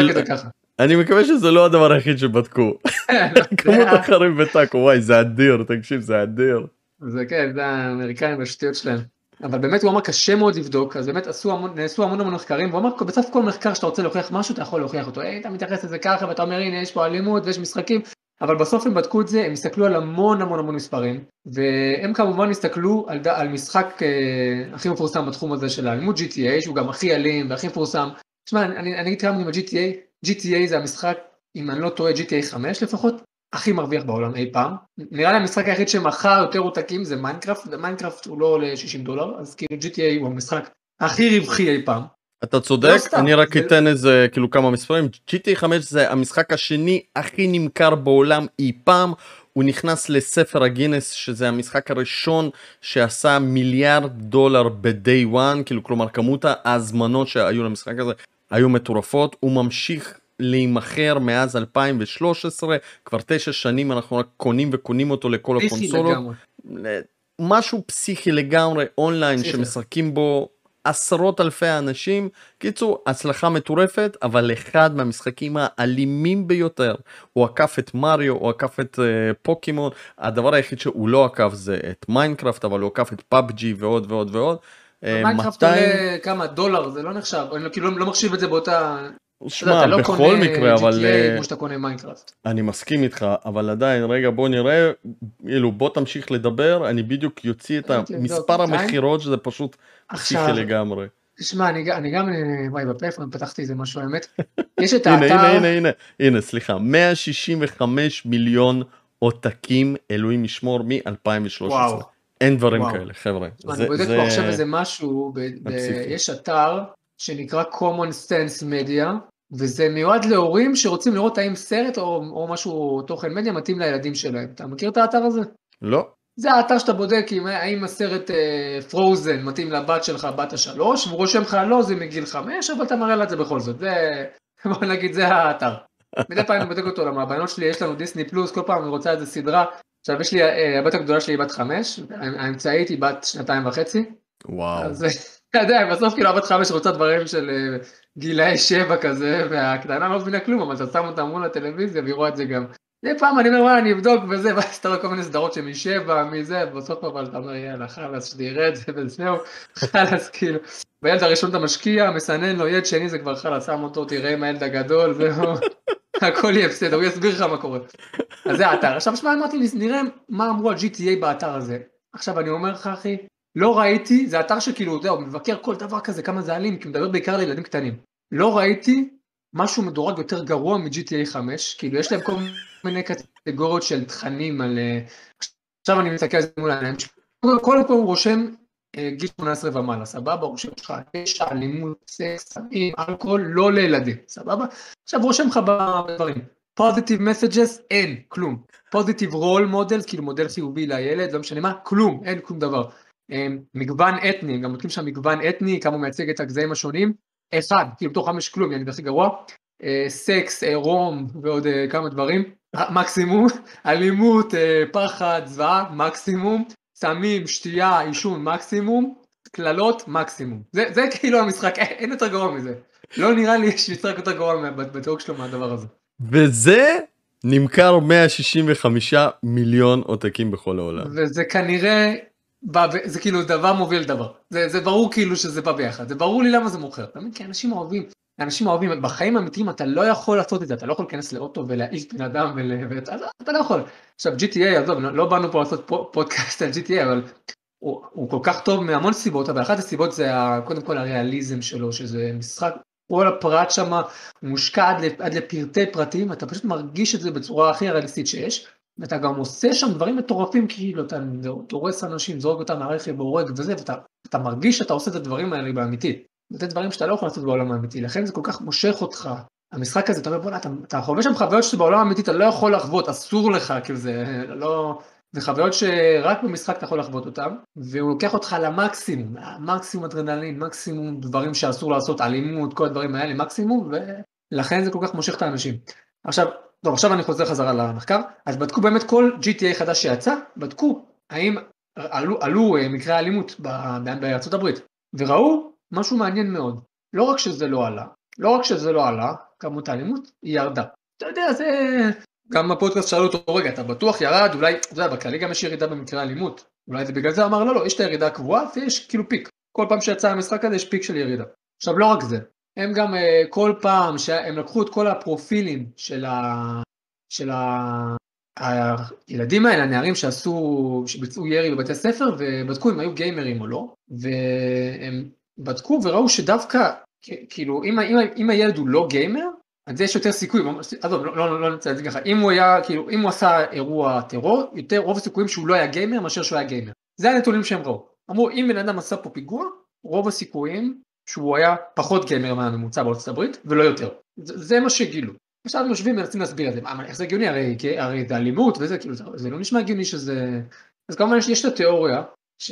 אני מקווה שזה לא הדבר היחיד שבדקו. כמות החריף בטאקו, וואי, זה אדיר, תקשיב, זה אדיר. זה כן, זה האמריקאים והשטויות שלהם. אבל באמת הוא אמר קשה מאוד לבדוק, אז באמת עשו המון, נעשו המון המון מחקרים, והוא אמר בסוף כל מחקר שאתה רוצה להוכיח משהו, אתה יכול להוכיח אותו. היי, אתה מתייחס לזה ככה, ואתה אומר, הנה, יש פה אלימות ויש משחקים, אבל בסוף הם בדקו את זה, הם הסתכלו על המון המון המון מספרים, והם כמובן הסתכלו על, על משחק אה, הכי מפורסם בתחום הזה של האלימות GTA, שהוא גם הכי אלים והכי מפורסם. תשמע, אני, אני אגיד כמה מילים על GTA, GTA זה המשחק, אם אני לא טועה, GTA 5 לפחות, הכי מרוויח בעולם אי פעם. נראה לי המשחק היחיד שמכר יותר עותקים זה מיינקראפט, ומיינקראפט הוא לא עולה 60 דולר, אז כאילו GTA הוא המשחק הכי רווחי אי פעם. אתה צודק, לא אני רק זה... אתן איזה כאילו כמה מספרים, GTA 5 זה המשחק השני הכי נמכר בעולם אי פעם, הוא נכנס לספר הגינס שזה המשחק הראשון שעשה מיליארד דולר ב-day one, כאילו כלומר כמות ההזמנות שהיו למשחק הזה היו מטורפות, הוא ממשיך להימכר מאז 2013, כבר תשע שנים אנחנו רק קונים וקונים אותו לכל הקונסולות. משהו פסיכי לגמרי אונליין פסיכי. שמשחקים בו עשרות אלפי אנשים. קיצור, הצלחה מטורפת, אבל אחד מהמשחקים האלימים ביותר. הוא עקף את מריו, הוא עקף את אה, פוקימון, הדבר היחיד שהוא לא עקף זה את מיינקראפט, אבל הוא עקף את פאבג'י ועוד ועוד ועוד. אה, מיינקראפט עולה כמה דולר זה לא נחשב אני לא, כאילו לא מחשיב את זה באותה שמע, לא בכל מקרה, אבל... GTA אה, כמו שאתה קונה מיינקראפט. אני מסכים איתך, אבל עדיין, רגע, בוא נראה, אילו, בוא תמשיך לדבר, אני בדיוק יוציא את המספר המכירות, שזה פשוט פסיכי לגמרי. תשמע, אני, אני גם, וואי, בפלאפון פתחתי איזה משהו, האמת. יש את האתר... הנה, הנה, הנה, הנה, סליחה, 165 מיליון עותקים, אלוהים ישמור, מ-2013. וואו. אין דברים וואו. כאלה, חבר'ה. אני בודק פה עכשיו איזה משהו, ב, ב, יש אתר שנקרא common sense media, וזה מיועד להורים שרוצים לראות האם סרט או, או משהו, תוכן מדיה מתאים לילדים שלהם. אתה מכיר את האתר הזה? לא. זה האתר שאתה בודק אם, האם הסרט פרוזן uh, מתאים לבת שלך, בת השלוש, והוא רושם לך לא, זה מגיל חמש, אבל אתה מראה לה את זה בכל זאת. זה, בוא נגיד, זה האתר. מדי פעם אני בודק אותו, למה הבנות שלי יש לנו דיסני פלוס, כל פעם אני רוצה איזה סדרה. עכשיו יש לי, uh, הבת הגדולה שלי היא בת חמש, האמצעית היא בת שנתיים וחצי. וואו. אז אתה יודע, בסוף כאילו הבת חמש רוצה דברים של אה, גילאי שבע כזה, והקטנה לא מבינה כלום, אבל אתה שם אותה מול הטלוויזיה והיא רואה את זה גם. מדי פעם אני אומר וואלה אני אבדוק וזה, ואז אתה רואה כל מיני סדרות שמשבע, מזה, בסוף אבל אתה אומר יאללה חלאס שתראה את זה וזהו, חלאס כאילו. בילד הראשון אתה משקיע, מסנן לו, ילד שני זה כבר חלאס, שם אותו, תראה עם הילד הגדול, זהו, הכל יהיה בסדר, הוא יסביר לך מה קורה. אז זה האתר. עכשיו שמע אמרתי נראה מה אמרו על GTA באתר הזה. עכשיו אני אומר לך אחי, לא ראיתי, זה אתר שכאילו, אתה יודע, הוא מבקר כל דבר כזה, כמה זה אלים, כי הוא מדבר בעיקר לילדים קטנים. לא ראיתי משהו מדורג יותר גרוע מ-GTA 5, כאילו יש להם כל מיני קטגוריות של תכנים על... אה, עכשיו אני מסתכל על זה מול העיניים. קודם כל הוא רושם אה, גיל 18 ומעלה, סבבה? הוא רושם לך פשע, אלימות, סקס, סמים, אלכוהול, לא לילדים, סבבה? עכשיו רושם לך בדברים. positive messages, אין, כלום. positive role model, כאילו מודל חיובי לילד, לא משנה מה, כלום, אין כלום דבר. מגוון אתני, גם בודקים שם מגוון אתני, כמה הוא מייצג את הגזעים השונים, אחד, כאילו בתוך חמש כלום, יעני הכי גרוע, אה, סקס, עירום אה, ועוד אה, כמה דברים, מקסימום, אלימות, פחד, זוועה, מקסימום, סמים, שתייה, עישון, מקסימום, קללות, מקסימום. זה, זה כאילו המשחק, אין יותר גרוע מזה. לא נראה לי שיש משחק יותר גרוע בדירוג שלו מהדבר הזה. וזה נמכר 165 מיליון עותקים בכל העולם. וזה כנראה בא, זה כאילו דבר מוביל דבר. זה, זה ברור כאילו שזה בא ביחד, זה ברור לי למה זה מוכר. מבין? כי אנשים אוהבים, אנשים אוהבים, בחיים האמיתיים אתה לא יכול לעשות את זה, אתה לא יכול להיכנס לאוטו ולהעיף בן אדם, ול... ואתה אתה לא יכול. עכשיו GTA, עזוב, לא באנו פה לעשות פודקאסט על GTA, אבל הוא, הוא כל כך טוב מהמון סיבות, אבל אחת הסיבות זה קודם כל הריאליזם שלו, שזה משחק, כל הפרט שם מושקע עד, לפרטי פרטים, אתה פשוט מרגיש את זה בצורה הכי ריאליסטית שיש. ואתה גם עושה שם דברים מטורפים, כאילו אתה דורס אנשים, זורק אותם מהרכב, הורג וזה, ואתה מרגיש שאתה עושה את הדברים האלה באמיתי. זה דברים שאתה לא יכול לעשות בעולם האמיתי, לכן זה כל כך מושך אותך. המשחק הזה, אתה אומר בוא'נה, אתה, אתה חווה שם חוויות שבעולם האמיתי אתה לא יכול לחוות, אסור לך, כאילו זה לא... זה חוויות שרק במשחק אתה יכול לחוות אותן, והוא לוקח אותך למקסימום, מקסימום אדרנלין, מקסימום דברים שאסור לעשות, אלימות, כל הדברים האלה, מקסימום, ולכן זה כל כך מושך את האנשים. עכשיו, טוב, עכשיו אני חוזר חזרה למחקר, אז בדקו באמת כל GTA חדש שיצא, בדקו האם עלו, עלו אה, מקרי האלימות בארצות הברית, וראו משהו מעניין מאוד, לא רק שזה לא עלה, לא רק שזה לא עלה, כמות האלימות, היא ירדה. אתה יודע, זה... גם בפודקאסט שאלו אותו, רגע, אתה בטוח ירד, אולי, אתה יודע, בכללי גם יש ירידה במקרי האלימות. אולי זה בגלל זה אמר, לא, לא, יש את הירידה הקבועה ויש כאילו פיק. כל פעם שיצא המשחק הזה יש פיק של ירידה. עכשיו, לא רק זה, הם גם uh, כל פעם שהם לקחו את כל הפרופילים של, ה... של ה... הילדים האלה, הנערים שעשו, שביצעו ירי בבתי ספר ובדקו אם היו גיימרים או לא, והם בדקו וראו שדווקא, כאילו, אם, אם, אם הילד הוא לא גיימר, אז יש יותר סיכוי, עזוב, לא, לא, לא נמצא את זה ככה, אם הוא היה, כאילו, אם הוא עשה אירוע טרור, יותר רוב הסיכויים שהוא לא היה גיימר מאשר שהוא היה גיימר. זה הנתונים שהם ראו. אמרו, אם בן אדם עשה פה פיגוע, רוב הסיכויים שהוא היה פחות גיימר מהממוצע בארצות הברית, ולא יותר. זה, זה מה שגילו. עכשיו יושבים ומנסים להסביר את זה, מה, איך זה הגיוני, הרי, הרי זה אלימות וזה, כאילו, זה, זה לא נשמע הגיוני שזה... אז כמובן יש, יש את התיאוריה, ש...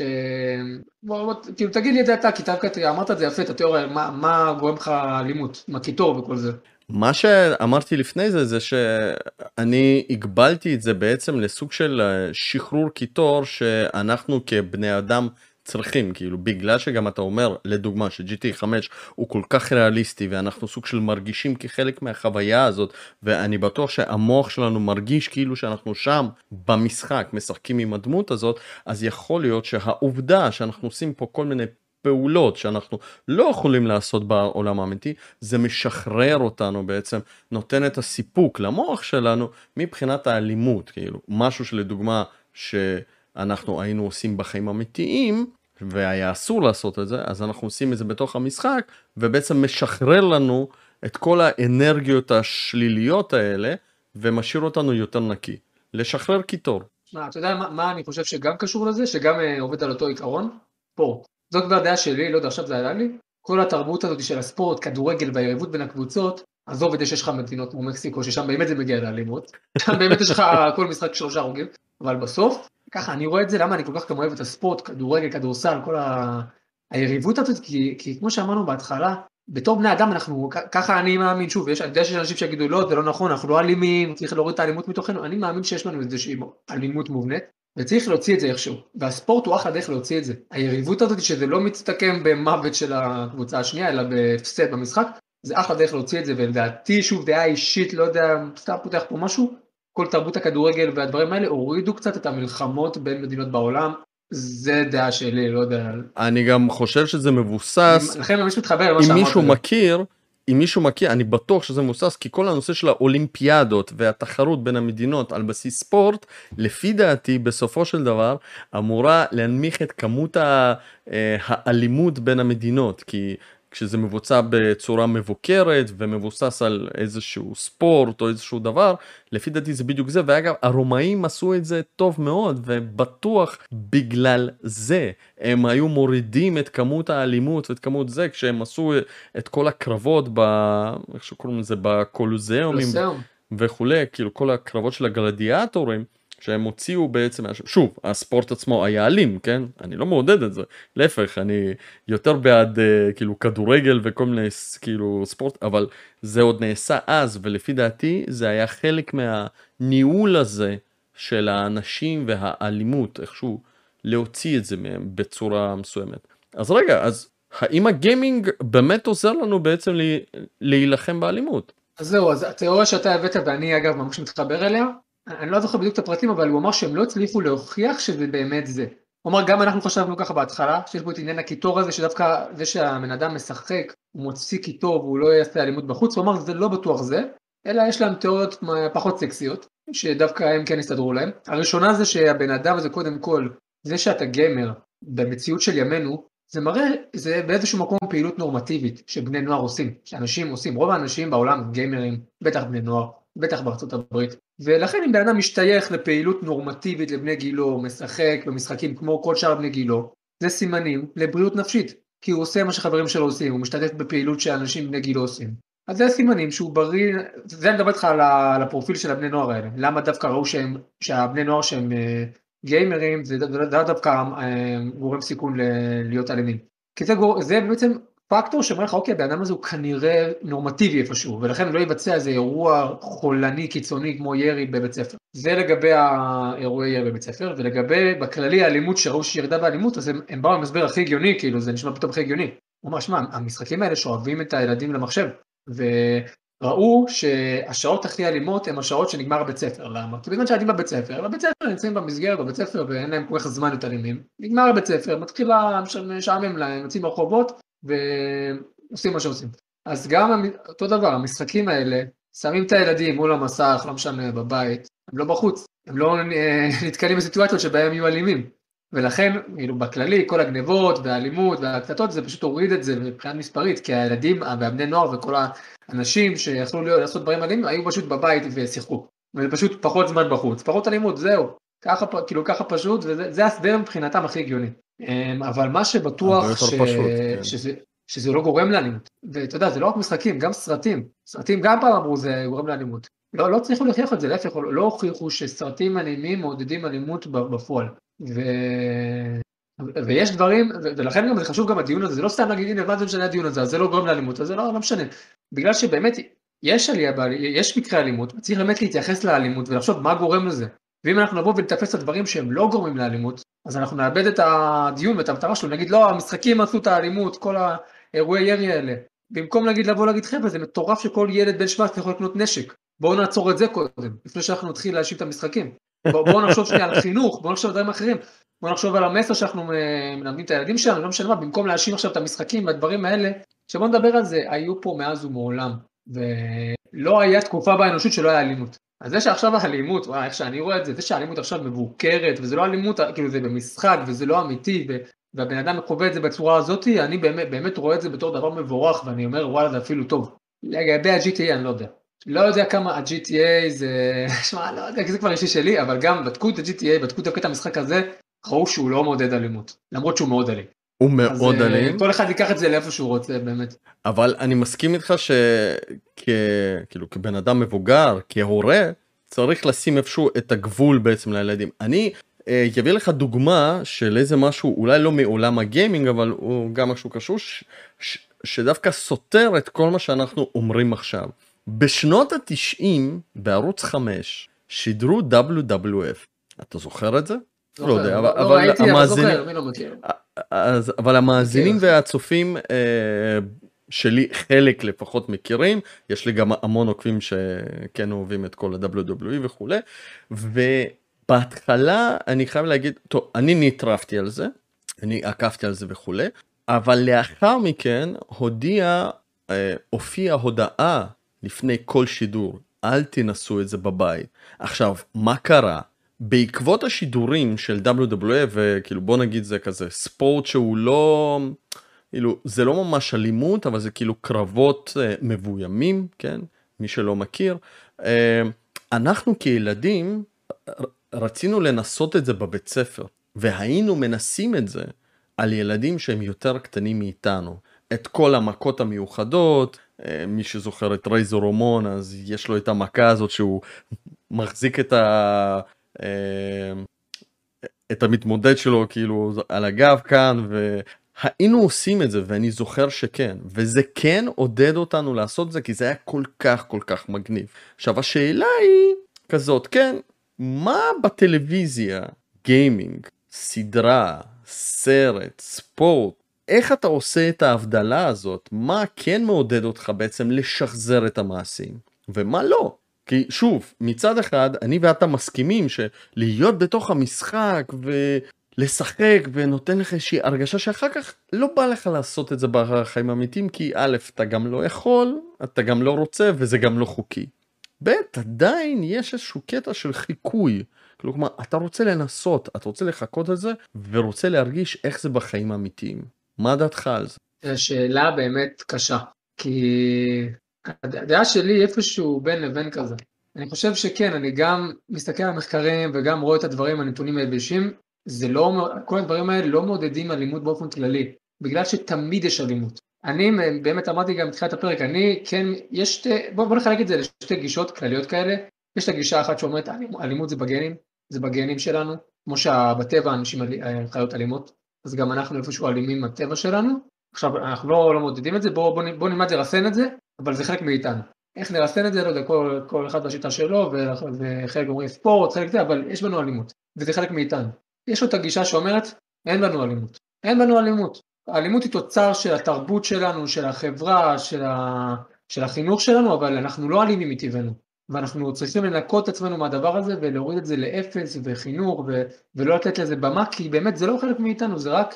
כאילו תגיד לי את זה אתה, כי דווקא אמרת את זה יפה, את התיאוריה, מה, מה גורם לך אלימות, עם הקיטור וכל זה. מה שאמרתי לפני זה זה שאני הגבלתי את זה בעצם לסוג של אה, שחרור קיטור שאנחנו כבני אדם צריכים כאילו בגלל שגם אתה אומר לדוגמה ש-GT 5 הוא כל כך ריאליסטי ואנחנו סוג של מרגישים כחלק מהחוויה הזאת ואני בטוח שהמוח שלנו מרגיש כאילו שאנחנו שם במשחק משחקים עם הדמות הזאת אז יכול להיות שהעובדה שאנחנו עושים פה כל מיני פעולות שאנחנו לא יכולים לעשות בעולם האמיתי, זה משחרר אותנו בעצם, נותן את הסיפוק למוח שלנו מבחינת האלימות, כאילו, משהו שלדוגמה שאנחנו היינו עושים בחיים אמיתיים, והיה אסור לעשות את זה, אז אנחנו עושים את זה בתוך המשחק, ובעצם משחרר לנו את כל האנרגיות השליליות האלה, ומשאיר אותנו יותר נקי. לשחרר קיטור. מה, אתה יודע מה, מה אני חושב שגם קשור לזה? שגם uh, עובד על אותו עיקרון? ספורט. זאת כבר דעה שלי, לא יודע, עכשיו זה עלה לי. כל התרבות הזאת של הספורט, כדורגל והיריבות בין הקבוצות, עזוב את זה שיש לך מדינות כמו מקסיקו, ששם באמת זה מגיע לאלימות. שם באמת יש לך כל משחק שלושה הרוגים, אבל בסוף, ככה אני רואה את זה, למה אני כל כך גם אוהב את הספורט, כדורגל, כדורסל, כל ה... היריבות הזאת, כי, כי כמו שאמרנו בהתחלה, בתור בני אדם אנחנו, ככה אני מאמין, שוב, יש, אני יודע שיש אנשים שיגידו לא, זה לא נכון, אנחנו לא אלימים, צריך להוריד את האלימות מתוכנו, אני מאמין שיש לנו איזושהי אלימות מובנית, וצריך להוציא את זה איכשהו, והספורט הוא אחלה דרך להוציא את זה. היריבות הזאת שזה לא מסתכם במוות של הקבוצה השנייה, אלא בהפסד במשחק, זה אחלה דרך להוציא את זה, ולדעתי, שוב, דעה אישית, לא יודע, סתם פותח פה משהו, כל תרבות הכדורגל והדברים האלה הורידו קצת את המלחמות בין מדינות בעולם, זה דעה שלי, לא יודע. אני גם חושב שזה מבוסס, לכן ממש מתחבר למה שאמרת. אם מישהו מכיר, אם מישהו מכיר, אני בטוח שזה מבוסס, כי כל הנושא של האולימפיאדות והתחרות בין המדינות על בסיס ספורט, לפי דעתי, בסופו של דבר, אמורה להנמיך את כמות אה, האלימות בין המדינות, כי כשזה מבוצע בצורה מבוקרת ומבוסס על איזשהו ספורט או איזשהו דבר, לפי דעתי זה בדיוק זה, ואגב הרומאים עשו את זה טוב מאוד ובטוח בגלל זה. הם היו מורידים את כמות האלימות ואת כמות זה כשהם עשו את כל הקרבות ב... איך שקוראים לזה בקולוזיאומים וכולי, כאילו כל הקרבות של הגלדיאטורים. שהם הוציאו בעצם, שוב, הספורט עצמו היה אלים, כן? אני לא מעודד את זה, להפך, אני יותר בעד uh, כאילו כדורגל וכל מיני כאילו ספורט, אבל זה עוד נעשה אז, ולפי דעתי זה היה חלק מהניהול הזה של האנשים והאלימות, איכשהו להוציא את זה מהם בצורה מסוימת. אז רגע, אז האם הגיימינג באמת עוזר לנו בעצם להילחם באלימות? אז זהו, אז התיאוריה שאתה הבאת ואני אגב ממש מתחבר אליה, אני לא זוכר בדיוק את הפרטים, אבל הוא אמר שהם לא הצליחו להוכיח שזה באמת זה. הוא אמר, גם אנחנו חשבנו ככה בהתחלה, שיש פה את עניין הקיטור הזה, שדווקא זה שהבן אדם משחק, הוא מוציא קיטור והוא לא יעשה אלימות בחוץ, הוא אמר, זה לא בטוח זה, אלא יש להם תיאוריות פחות סקסיות, שדווקא הם כן יסתדרו להם. הראשונה זה שהבן אדם הזה קודם כל, זה שאתה גיימר, במציאות של ימינו, זה מראה, זה באיזשהו מקום פעילות נורמטיבית שבני נוער עושים, שאנשים עושים, רוב האנשים בעולם גיימרים, בטח בני נוער, בטח בארצות הברית, ולכן אם בן אדם משתייך לפעילות נורמטיבית לבני גילו, משחק במשחקים כמו כל שאר בני גילו, זה סימנים לבריאות נפשית, כי הוא עושה מה שחברים שלו עושים, הוא משתתף בפעילות שאנשים בני גילו עושים. אז זה הסימנים שהוא בריא, זה אני מדבר איתך על הפרופיל של הבני נוער האלה, למה דווקא ראו שהם, שהבני נוער שהם אה, גיימרים, זה לאו דווקא אה, גורם סיכון להיות אלימים. כי זה, גור, זה בעצם פקטור שאומר לך, אוקיי, הבן אדם הזה הוא כנראה נורמטיבי איפשהו, ולכן לא יבצע איזה אירוע חולני קיצוני כמו ירי בבית ספר. זה לגבי האירועי ירי בבית ספר, ולגבי, בכללי האלימות, שראו שירדה באלימות, אז הם, הם באו עם הסבר הכי הגיוני, כאילו, זה נשמע פתאום הכי הגיוני. הוא אמר, שמע, המשחקים האלה שואבים את הילדים למחשב, וראו שהשעות הכי אלימות הן השעות שנגמר הבית ספר, למה? כי בזמן שהילדים בבית ספר, בבית ספר נמצאים במסגרת בבית ספר ואין להם כל כך זמן להיות אלימים, נגמר הבית ספר, מתחיל לשעמם להם, יוצאים ברחובות ועושים מה שעושים. אז גם אותו דבר, המשחקים האלה, שמים את הילדים מול המסך, לא משנה, בבית, הם לא בחוץ, הם לא נתקלים בסיטואציות שבהם יהיו אלימים. ולכן, כאילו בכללי, כל הגנבות והאלימות והקטטות, זה פשוט הוריד את זה מבחינת מספרית, כי הילדים והבני נוער וכל האנשים שיכלו לעשות דברים אלימים, היו פשוט בבית ושיחקו. וזה פשוט פחות זמן בחוץ, פחות אלימות, זהו. ככה, כאילו ככה פשוט, וזה ההסדר מבחינתם הכי הגיוני. אמ, אבל מה שבטוח, ש... פשוט, כן. שזה, שזה לא גורם לאלימות. ואתה יודע, זה לא רק משחקים, גם סרטים. סרטים גם פעם אמרו זה גורם לאלימות. לא, לא הצליחו להוכיח את זה, להפך, לא הוכיחו שסרטים אלימים מעודדים אלימות בפועל. ו... ויש דברים, ולכן גם זה חשוב גם הדיון הזה, זה לא סתם להגיד, הנה, מה זה משנה הדיון הזה, אז זה לא גורם לאלימות, אז זה לא, לא משנה. בגלל שבאמת יש עלייה, יש מקרה אלימות, צריך באמת להתייחס לאלימות ולחשוב מה גורם לזה. ואם אנחנו נבוא ונתפס את הדברים שהם לא גורמים לאלימות, אז אנחנו נאבד את הדיון ואת המטרה שלו, נגיד לא, המשחקים עשו את האלימות, כל האירועי ירי האלה. במקום להגיד לבוא להגיד חבר'ה, זה מטורף שכל ילד בן 17 יכול לקנות נשק. בואו נעצור את זה קודם, לפני שאנחנו נתחיל להאשים את המשחקים. בואו בוא נחשוב שנייה על חינוך, בואו נחשוב על דברים אחרים. בואו נחשוב על המסר שאנחנו אה, מלמדים את הילדים שלנו, לא משנה מה, במקום להאשים עכשיו את המשחקים והדברים האלה, שבואו נדבר על זה, היו פה מאז ומעולם. ולא היה תקופה באנושות שלא היה אלימות. אז זה שעכשיו האלימות, וואי, איך שאני רואה את זה, זה שהאלימות עכשיו מבוקרת, וזה לא אלימות, כאילו זה במשחק, וזה לא אמיתי, והבן אדם חווה את זה בצורה הזאת, אני באמת, באמת רואה את זה בתור דבר מבורך, ואני אומר, וואלה, זה אפילו טוב. לגבי ה-GTA אני לא יודע. לא יודע כמה ה-GTA זה, שמע, לא יודע, כי זה כבר אישי שלי, אבל גם בדקו את ה-GTA, בדקו דווקא את המשחק הזה, ראו שהוא לא מעודד אלימות, למרות שהוא מאוד אלים. הוא מאוד אז, אה, אלים. כל אחד ייקח את זה לאיפה שהוא רוצה באמת. אבל אני מסכים איתך שכאילו כבן אדם מבוגר, כהורה, צריך לשים איפשהו את הגבול בעצם לילדים. אני אביא אה, לך דוגמה של איזה משהו אולי לא מעולם הגיימינג אבל הוא גם משהו קשור ש, ש, שדווקא סותר את כל מה שאנחנו אומרים עכשיו. בשנות התשעים בערוץ 5 שידרו WWF. אתה זוכר את זה? לא יודע, אבל, ראיתי, אבל אבל המאזינים והצופים אה, שלי חלק לפחות מכירים, יש לי גם המון עוקבים שכן אוהבים את כל ה-WWE וכולי, ובהתחלה אני חייב להגיד, טוב, אני נטרפתי על זה, אני עקבתי על זה וכולי, אבל לאחר מכן הודיע, אה, הופיעה הודעה לפני כל שידור, אל תנסו את זה בבית. עכשיו, מה קרה? בעקבות השידורים של WWF וכאילו בוא נגיד זה כזה ספורט שהוא לא כאילו זה לא ממש אלימות אבל זה כאילו קרבות uh, מבוימים כן? מי שלא מכיר. uh, אנחנו כילדים רצינו לנסות את זה בבית ספר והיינו מנסים את זה על ילדים שהם יותר קטנים מאיתנו. את כל המכות המיוחדות אה, מי שזוכר את רייזו רומון אז יש לו את המכה הזאת שהוא מחזיק את ה... אה, את המתמודד שלו כאילו על הגב כאן והיינו עושים את זה ואני זוכר שכן וזה כן עודד אותנו לעשות את זה כי זה היה כל כך כל כך מגניב. עכשיו השאלה היא כזאת כן מה בטלוויזיה גיימינג סדרה סרט ספורט איך אתה עושה את ההבדלה הזאת מה כן מעודד אותך בעצם לשחזר את המעשים ומה לא. כי שוב, מצד אחד, אני ואתה מסכימים שלהיות בתוך המשחק ולשחק ונותן לך איזושהי הרגשה שאחר כך לא בא לך לעשות את זה בחיים האמיתיים, כי א', אתה גם לא יכול, אתה גם לא רוצה וזה גם לא חוקי. ב', עדיין יש איזשהו קטע של חיקוי. כלומר, אתה רוצה לנסות, אתה רוצה לחכות על זה ורוצה להרגיש איך זה בחיים האמיתיים. מה דעתך על זה? שאלה באמת קשה, כי הדעה שלי איפשהו בין לבין כזה. אני חושב שכן, אני גם מסתכל על מחקרים וגם רואה את הדברים, הנתונים היבשים, זה לא, כל הדברים האלה לא מעודדים אלימות באופן כללי, בגלל שתמיד יש אלימות. אני באמת אמרתי גם בתחילת הפרק, אני כן, יש שתי, בוא, בוא נחלק את זה לשתי גישות כלליות כאלה, יש את הגישה אחת שאומרת אלימות זה בגנים, זה בגנים שלנו, כמו שבטבע אנשים חיות אלימות, אז גם אנחנו איפשהו אלימים בטבע שלנו, עכשיו אנחנו לא, לא מודדים את זה, בואו בוא, בוא נלמד לרסן את זה, אבל זה חלק מאיתנו. איך נרסן את זה, לא יודע, כל, כל אחד בשיטה שלו, וחלק אומרים ספורט, חלק זה, אבל יש בנו אלימות, וזה חלק מאיתנו. יש לו את הגישה שאומרת, אין בנו אלימות. אין בנו אלימות. האלימות היא תוצר של התרבות שלנו, של החברה, של, ה... של החינוך שלנו, אבל אנחנו לא אלימים מטבענו. ואנחנו צריכים לנקות את עצמנו מהדבר הזה ולהוריד את זה לאפס וחינוך ו... ולא לתת לזה במה, כי באמת זה לא חלק מאיתנו, זה רק,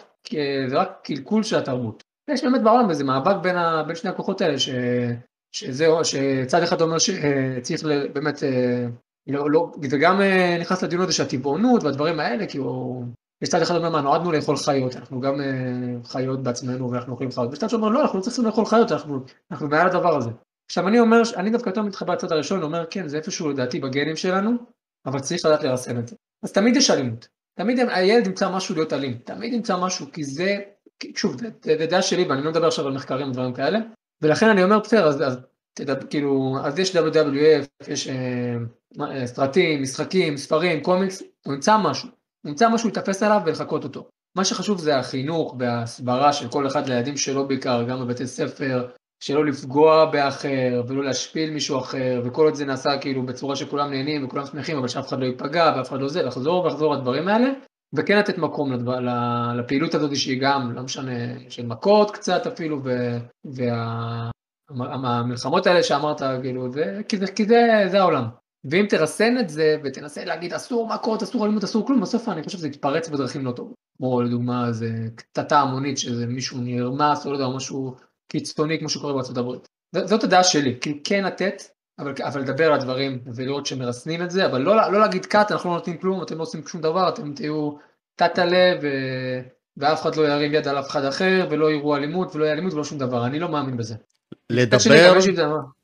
זה רק קלקול של התרבות. יש באמת בעולם איזה מאבק בין, ה... בין שני הכוחות האלה, ש... שזהו, שצד אחד אומר שצריך באמת, אה, לא, לא, זה גם אה, נכנס לדיון הזה של הטבעונות והדברים האלה, כי הוא, יש צד אחד אומר מה, נועדנו לאכול חיות, אנחנו גם אה, חיות בעצמנו ואנחנו אוכלים חיות, ויש צד שאומר לא, אנחנו לא צריכים לאכול חיות, אנחנו, אנחנו מעל הדבר הזה. עכשיו אני אומר, אני דווקא יותר מתחבר לצד הראשון, אומר כן, זה איפשהו לדעתי בגנים שלנו, אבל צריך לדעת לרסן את זה. אז תמיד יש אלימות, תמיד הילד ימצא משהו להיות אלים, תמיד ימצא משהו, כי זה, שוב, זה דעה שלי ואני לא מדבר עכשיו על מחקרים ודברים כאלה, ולכן אני אומר בסדר, אז, אז תדע, כאילו, אז יש WWF, יש אה, אה, סרטים, משחקים, ספרים, קומיקס, הוא ימצא משהו, הוא ימצא משהו להתאפס עליו ולחקות אותו. מה שחשוב זה החינוך וההסברה של כל אחד לילדים שלו בעיקר, גם בבתי ספר, שלא לפגוע באחר ולא להשפיל מישהו אחר, וכל עוד זה נעשה כאילו בצורה שכולם נהנים וכולם שמחים, אבל שאף אחד לא ייפגע ואף אחד לא זה, לחזור ולחזור לדברים האלה, וכן לתת מקום לפעילות הזאת שהיא גם, לא משנה, של מכות קצת אפילו, והמלחמות האלה שאמרת, כאילו, זה, כי, זה, כי זה, זה העולם. ואם תרסן את זה ותנסה להגיד אסור מכות, אסור אלימות, אסור כלום, בסוף אני חושב שזה יתפרץ בדרכים לא טובות. כמו לדוגמה איזה קטטה המונית שזה מישהו נרמס או לא יודע, משהו קיצוני כמו שקורה בארצות הברית. זאת הדעה שלי, כאילו כן לתת, אבל, אבל לדבר על הדברים ולראות שמרסנים את זה, אבל לא, לא להגיד קאט, אנחנו לא נותנים כלום, אתם לא עושים שום דבר, אתם תהיו תת-הלב ו... ואף אחד לא ירים יד על אף אחד אחר ולא יראו אלימות ולא יהיה אלימות ולא שום דבר, אני לא מאמין בזה. לדבר,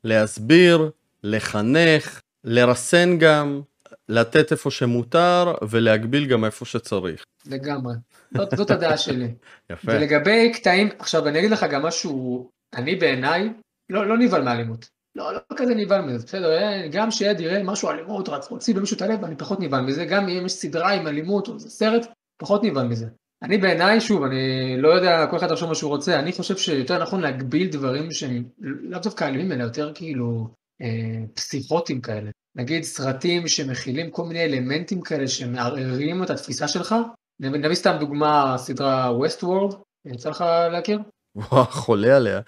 להסביר, לחנך, לרסן גם, לתת איפה שמותר ולהגביל גם איפה שצריך. לגמרי, זאת, זאת הדעה שלי. יפה. ולגבי קטעים, עכשיו אני אגיד לך גם משהו, אני בעיניי לא, לא נבהל מאלימות. לא, לא כזה נבהל מזה, בסדר, אה, גם שילד יראה משהו אלימות, רץ להוציא במישהו את הלב, אני פחות נבהל מזה, גם אם יש סדרה עם אלימות או איזה סרט, פחות נבהל מזה. אני בעיניי, שוב, אני לא יודע, כל אחד יחשוב מה שהוא רוצה, אני חושב שיותר נכון להגביל דברים שהם לאו דווקא אלימים, אלא יותר כאילו אה, פסיכוטיים כאלה. נגיד סרטים שמכילים כל מיני אלמנטים כאלה שמערערים את התפיסה שלך. נביא סתם דוגמה, סדרה ווסט וורד, יצא לך להכיר? וואו, חולה עליה.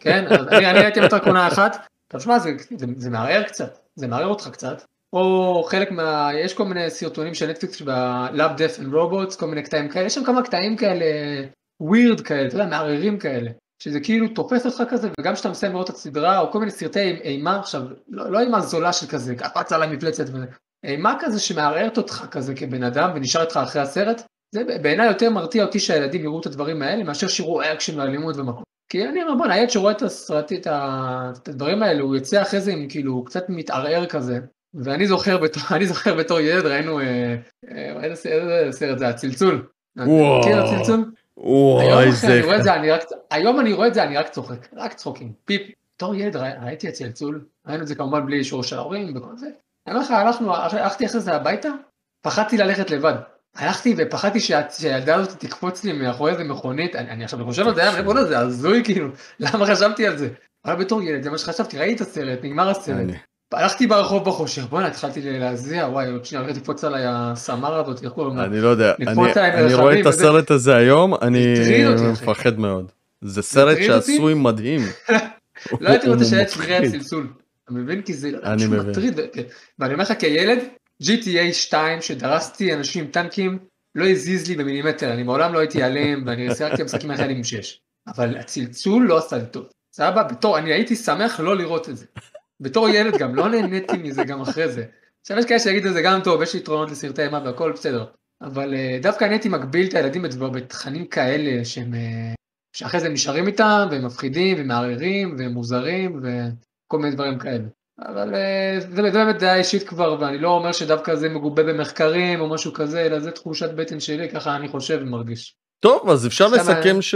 כן, אני, אני הייתי קונה אחת, תשמע, זה, זה, זה מערער קצת, זה מערער אותך קצת. או חלק מה... יש כל מיני סרטונים של נטפליקס ב-Love Death and Robots, כל מיני קטעים כאלה, יש שם כמה קטעים כאלה weird כאלה, אתה יודע, מערערים כאלה. שזה כאילו תופס אותך כזה, וגם כשאתה מסיים לראות את הסדרה, או כל מיני סרטי אימה, עכשיו, לא, לא אימה זולה של כזה, קפץ עליי מפלצת וזה, אימה כזה שמערערת אותך כזה כבן אדם ונשאר איתך אחרי הסרט, זה בעיניי יותר מרתיע אותי שהילדים יראו את הדברים האלה, מאשר שיראו אקשן ואלימות ומכות. כי אני אומר בוא'נה, הילד שרואה את הסרטי, את הדברים האלה, הוא יוצא אחרי זה עם כאילו קצת מתערער כזה, ואני זוכר בתור, אני זוכר בתור ילד ראינו, אה, אה, איזה סרט זה, הצלצול. וואו. מכיר הצלצול? וואי, זה... היום אני רואה את זה, אני רק צוחק, רק צחוקים. פיפ, בתור ילד ראיתי את צלצול, ראינו את זה כמובן בלי אישור של ההורים וכל זה. אני אומר לך, הלכנו, הלכתי אחרי זה הביתה, פחדתי ללכת לבד. הלכתי ופחדתי שהילדה הזאת תקפוץ לי מאחורי איזה מכונית, אני עכשיו חושב על זה, בוא'נה זה הזוי כאילו, למה חשבתי על זה? אבל בתור ילד זה מה שחשבתי, ראיתי את הסרט, נגמר הסרט. הלכתי ברחוב בחושך, בוא'נה, התחלתי להזיע, וואי, עוד שנייה הולכת לקפוץ עליי הסמר הזאת, איך קוראים לה? אני לא יודע, אני רואה את הסרט הזה היום, אני מפחד מאוד. זה סרט שעשוי מדהים. לא הייתי רוצה שהיה צליחי הצלצול, אתה מבין? כי זה מטריד, ואני אומר לך כילד, GTA 2 שדרסתי אנשים טנקים, לא הזיז לי במילימטר, אני מעולם לא הייתי אלים, ואני שיחקתי משחקים מהחיילים עם 6. אבל הצלצול לא עשה לי טוב. סבבה? בתור, אני הייתי שמח לא לראות את זה. בתור ילד גם לא נהניתי מזה גם אחרי זה. עכשיו יש כאלה שיגידו זה גם טוב, יש יתרונות לסרטי אימה והכל בסדר. אבל אה, דווקא אני הייתי מגביל את הילדים בתכנים כאלה שהם, אה, שאחרי זה נשארים איתם והם מפחידים ומערערים והם מוזרים וכל מיני דברים כאלה. אבל אה, זה באמת דעה אישית כבר ואני לא אומר שדווקא זה מגובה במחקרים או משהו כזה אלא זה תחושת בטן שלי ככה אני חושב ומרגיש. טוב אז אפשר לסכם ש...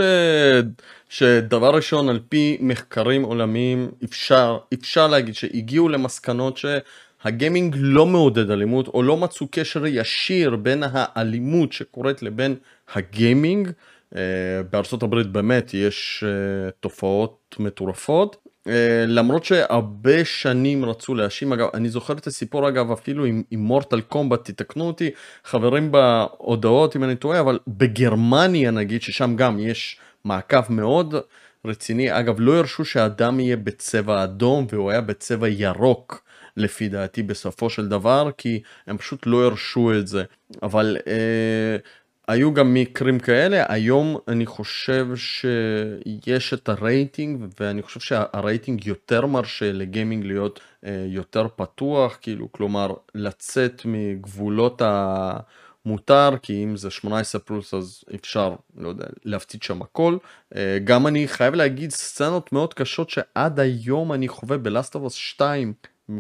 שדבר ראשון על פי מחקרים עולמיים אפשר אפשר להגיד שהגיעו למסקנות שהגיימינג לא מעודד אלימות או לא מצאו קשר ישיר בין האלימות שקורית לבין הגיימינג בארצות הברית באמת יש תופעות מטורפות. למרות שהרבה שנים רצו להאשים, אגב, אני זוכר את הסיפור אגב אפילו עם, מורטל קומבט, תתקנו אותי, חברים בהודעות אם אני טועה, אבל בגרמניה נגיד, ששם גם יש מעקב מאוד רציני, אגב לא הרשו שהאדם יהיה בצבע אדום והוא היה בצבע ירוק. לפי דעתי בסופו של דבר כי הם פשוט לא הרשו את זה אבל אה, היו גם מקרים כאלה היום אני חושב שיש את הרייטינג ואני חושב שהרייטינג יותר מרשה לגיימינג להיות אה, יותר פתוח כאילו כלומר לצאת מגבולות ה... מותר כי אם זה 18 פלוס אז אפשר לא יודע להפציץ שם הכל. אה, גם אני חייב להגיד סצנות מאוד קשות שעד היום אני חווה בלאסטובוס 2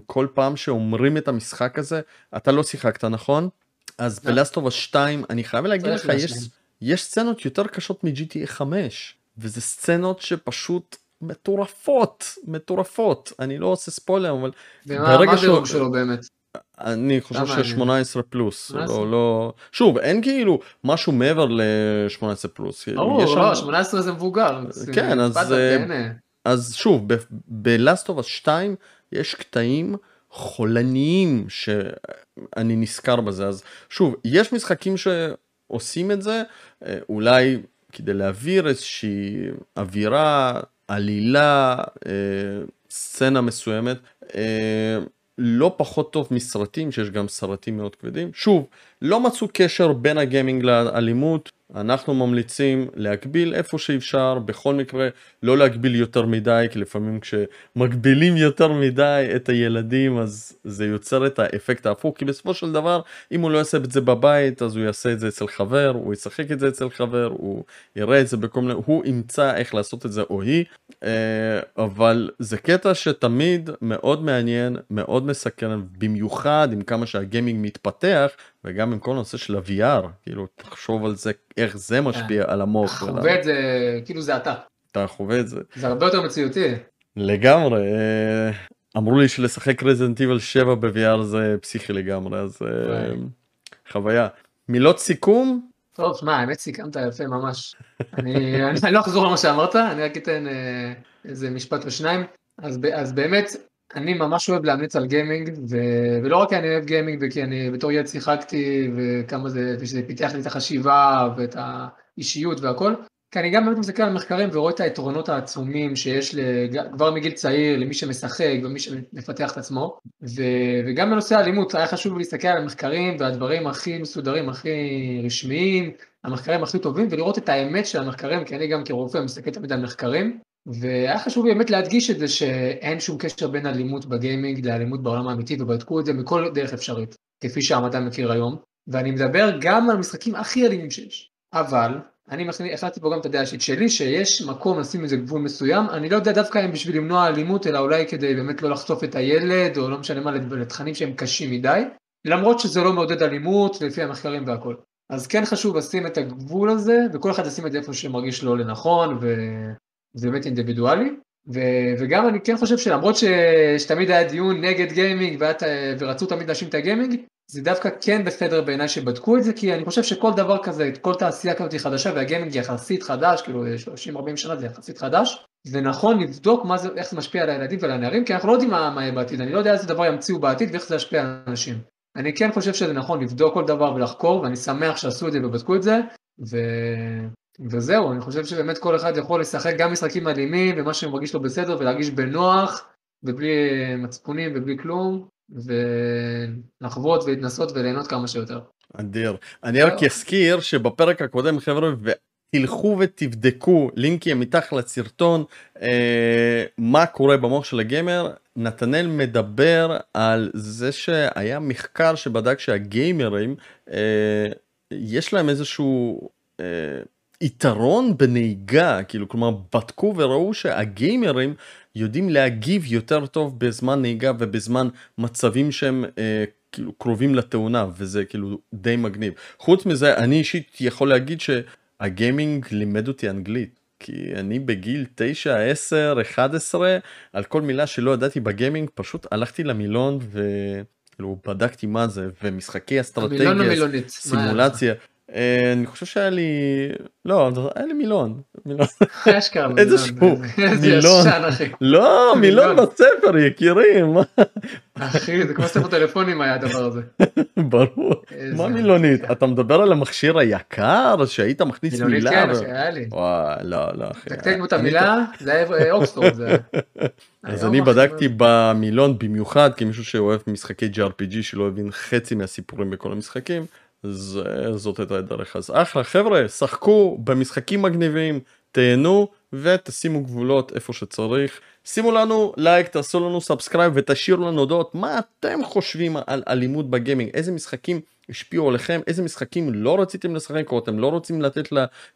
כל פעם שאומרים את המשחק הזה אתה לא שיחקת נכון אז בלאסטובה 2 אני חייב להגיד לך יש יש סצנות יותר קשות מ-GTA 5 וזה סצנות שפשוט מטורפות מטורפות אני לא עושה ספוילר אבל ברגע שהוא שלו באמת אני חושב ש-18 פלוס לא לא שוב אין כאילו משהו מעבר ל-18 פלוס. ברור, לא, 18 זה מבוגר. כן אז אז שוב בלאסטובה 2 יש קטעים חולניים שאני נזכר בזה. אז שוב יש משחקים שעושים את זה אה, אולי כדי להעביר איזושהי אווירה עלילה אה, סצנה מסוימת אה, לא פחות טוב מסרטים שיש גם סרטים מאוד כבדים. שוב לא מצאו קשר בין הגיימינג לאלימות אנחנו ממליצים להגביל איפה שאפשר, בכל מקרה לא להגביל יותר מדי, כי לפעמים כשמגבילים יותר מדי את הילדים אז זה יוצר את האפקט ההפוך, כי בסופו של דבר אם הוא לא יעשה את זה בבית אז הוא יעשה את זה אצל חבר, הוא ישחק את זה אצל חבר, הוא יראה את זה בכל מיני, הוא ימצא איך לעשות את זה או היא, אה, אבל זה קטע שתמיד מאוד מעניין, מאוד מסקרן, במיוחד עם כמה שהגיימינג מתפתח וגם עם כל הנושא של ה-VR, כאילו תחשוב על זה, איך זה משפיע על המוח. אתה חווה את זה, כאילו זה אתה. אתה חווה את זה. זה הרבה יותר מציאותי. לגמרי, אה, אמרו לי שלשחק רזנט איבל 7 ב-VR זה פסיכי לגמרי, אז אה, חוויה. מילות סיכום? טוב, שמע, האמת סיכמת יפה ממש. אני, אני לא אחזור למה שאמרת, אני רק אתן אה, איזה משפט ושניים. אז, אז באמת, אני ממש אוהב להמליץ על גיימינג, ו... ולא רק כי אני אוהב גיימינג וכי אני בתור ילד שיחקתי וכמה זה, ושזה פיתח לי את החשיבה ואת האישיות והכל, כי אני גם באמת מסתכל על מחקרים ורואה את היתרונות העצומים שיש לג... כבר מגיל צעיר למי שמשחק ומי שמפתח את עצמו, ו... וגם בנושא האלימות היה חשוב להסתכל על המחקרים והדברים הכי מסודרים, הכי רשמיים, המחקרים הכי טובים, ולראות את האמת של המחקרים, כי אני גם כרופא מסתכל תמיד על מחקרים, והיה חשוב באמת להדגיש את זה שאין שום קשר בין אלימות בגיימינג לאלימות בעולם האמיתי, ובדקו את זה מכל דרך אפשרית, כפי שהמדע מכיר היום, ואני מדבר גם על המשחקים הכי אלימים שיש. אבל, אני החלטתי פה גם את הדעה האישית שלי, שיש מקום לשים איזה גבול מסוים, אני לא יודע דווקא אם בשביל למנוע אלימות, אלא אולי כדי באמת לא לחשוף את הילד, או לא משנה מה, לתכנים שהם קשים מדי, למרות שזה לא מעודד אלימות, לפי המחקרים והכל. אז כן חשוב לשים את הגבול הזה, וכל אחד ישים את זה איפה שמרגיש לו לנכון, ו... זה באמת אינדיבידואלי, ו- וגם אני כן חושב שלמרות ש- שתמיד היה דיון נגד גיימינג ואת, ורצו תמיד להאשים את הגיימינג, זה דווקא כן בסדר בעיניי שבדקו את זה, כי אני חושב שכל דבר כזה, כל תעשייה כזאת היא חדשה והגיימינג יחסית חדש, כאילו 30-40 שנה זה יחסית חדש, זה נכון לבדוק מה זה, איך זה משפיע על הילדים ועל הנערים, כי אנחנו לא יודעים מה, מה יהיה בעתיד, אני לא יודע איזה דבר ימציאו בעתיד ואיך זה ישפיע על אנשים. אני כן חושב שזה נכון לבדוק כל דבר ולחקור, ואני שמח שעשו את זה ובדקו את זה, ו... וזהו, אני חושב שבאמת כל אחד יכול לשחק גם משחקים אלימים ומה שמרגיש לו בסדר ולהרגיש בנוח ובלי מצפונים ובלי כלום ולחוות ולהתנסות וליהנות כמה שיותר. אדיר. אני רק אזכיר שבפרק הקודם חבר'ה תלכו ותבדקו לינקים מתחת לסרטון אה, מה קורה במוח של הגיימר נתנאל מדבר על זה שהיה מחקר שבדק שהגיימרים אה, יש להם איזשהו אה, יתרון בנהיגה כאילו כלומר בדקו וראו שהגיימרים יודעים להגיב יותר טוב בזמן נהיגה ובזמן מצבים שהם אה, כאילו קרובים לתאונה וזה כאילו די מגניב חוץ מזה אני אישית יכול להגיד שהגיימינג לימד אותי אנגלית כי אני בגיל 9 10 11 על כל מילה שלא ידעתי בגיימינג פשוט הלכתי למילון וכאילו בדקתי מה זה ומשחקי אסטרטגיה סימולציה. אה, אני חושב שהיה לי, לא, היה לי מילון. איזה שהוא, איזה מילון. לא, מילון. בספר, יקירים. אחי זה כמו ספר טלפונים היה הדבר הזה. ברור. מה מילונית? אתה מדבר על המכשיר היקר שהיית מכניס מילה? כן לא, לא. תקתק את המילה זה היה אה, אוקספורד. אז אני עכשיו- בדקתי במילון במיוחד כמישהו שאוהב משחקי JRPG שלא הבין חצי מהסיפורים בכל המשחקים. אז אה, זאת הייתה הדרך. אז אחלה חבר'ה שחקו במשחקים מגניבים תהנו ותשימו גבולות איפה שצריך שימו לנו לייק תעשו לנו subscribe ותשאירו לנו הודעות מה אתם חושבים על אלימות ב gaming? איזה משחקים השפיעו עליכם? איזה משחקים לא רציתם לשחק או אתם לא רוצים לתת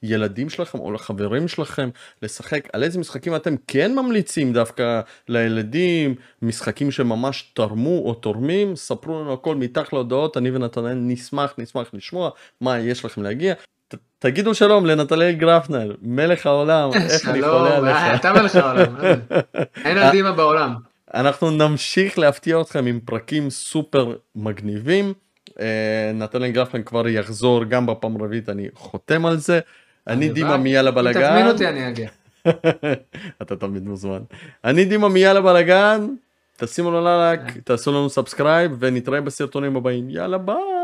לילדים שלכם או לחברים שלכם לשחק? על איזה משחקים אתם כן ממליצים דווקא לילדים? משחקים שממש תרמו או תורמים? ספרו לנו הכל מתחת להודעות אני ונתנאל נשמח נשמח לשמוע מה יש לכם להגיע. תגידו שלום לנתנאל גרפנר מלך העולם איך אני חולה שלום, אה, עליך. אתה מלך העולם. זה? אין על דימה בעולם. אנחנו נמשיך להפתיע אתכם עם פרקים סופר מגניבים. אה, נתנאל גרפנר כבר יחזור גם בפעם הרביעית אני חותם על זה. אני. דימה מיאללה בלאגן. תזמין אותי אני אגיע. אתה תמיד מוזמן. אני דימה מיאללה בלאגן. תשימו לנו לייק, תעשו לנו subscribe ונתראה בסרטונים הבאים. יאללה ביי.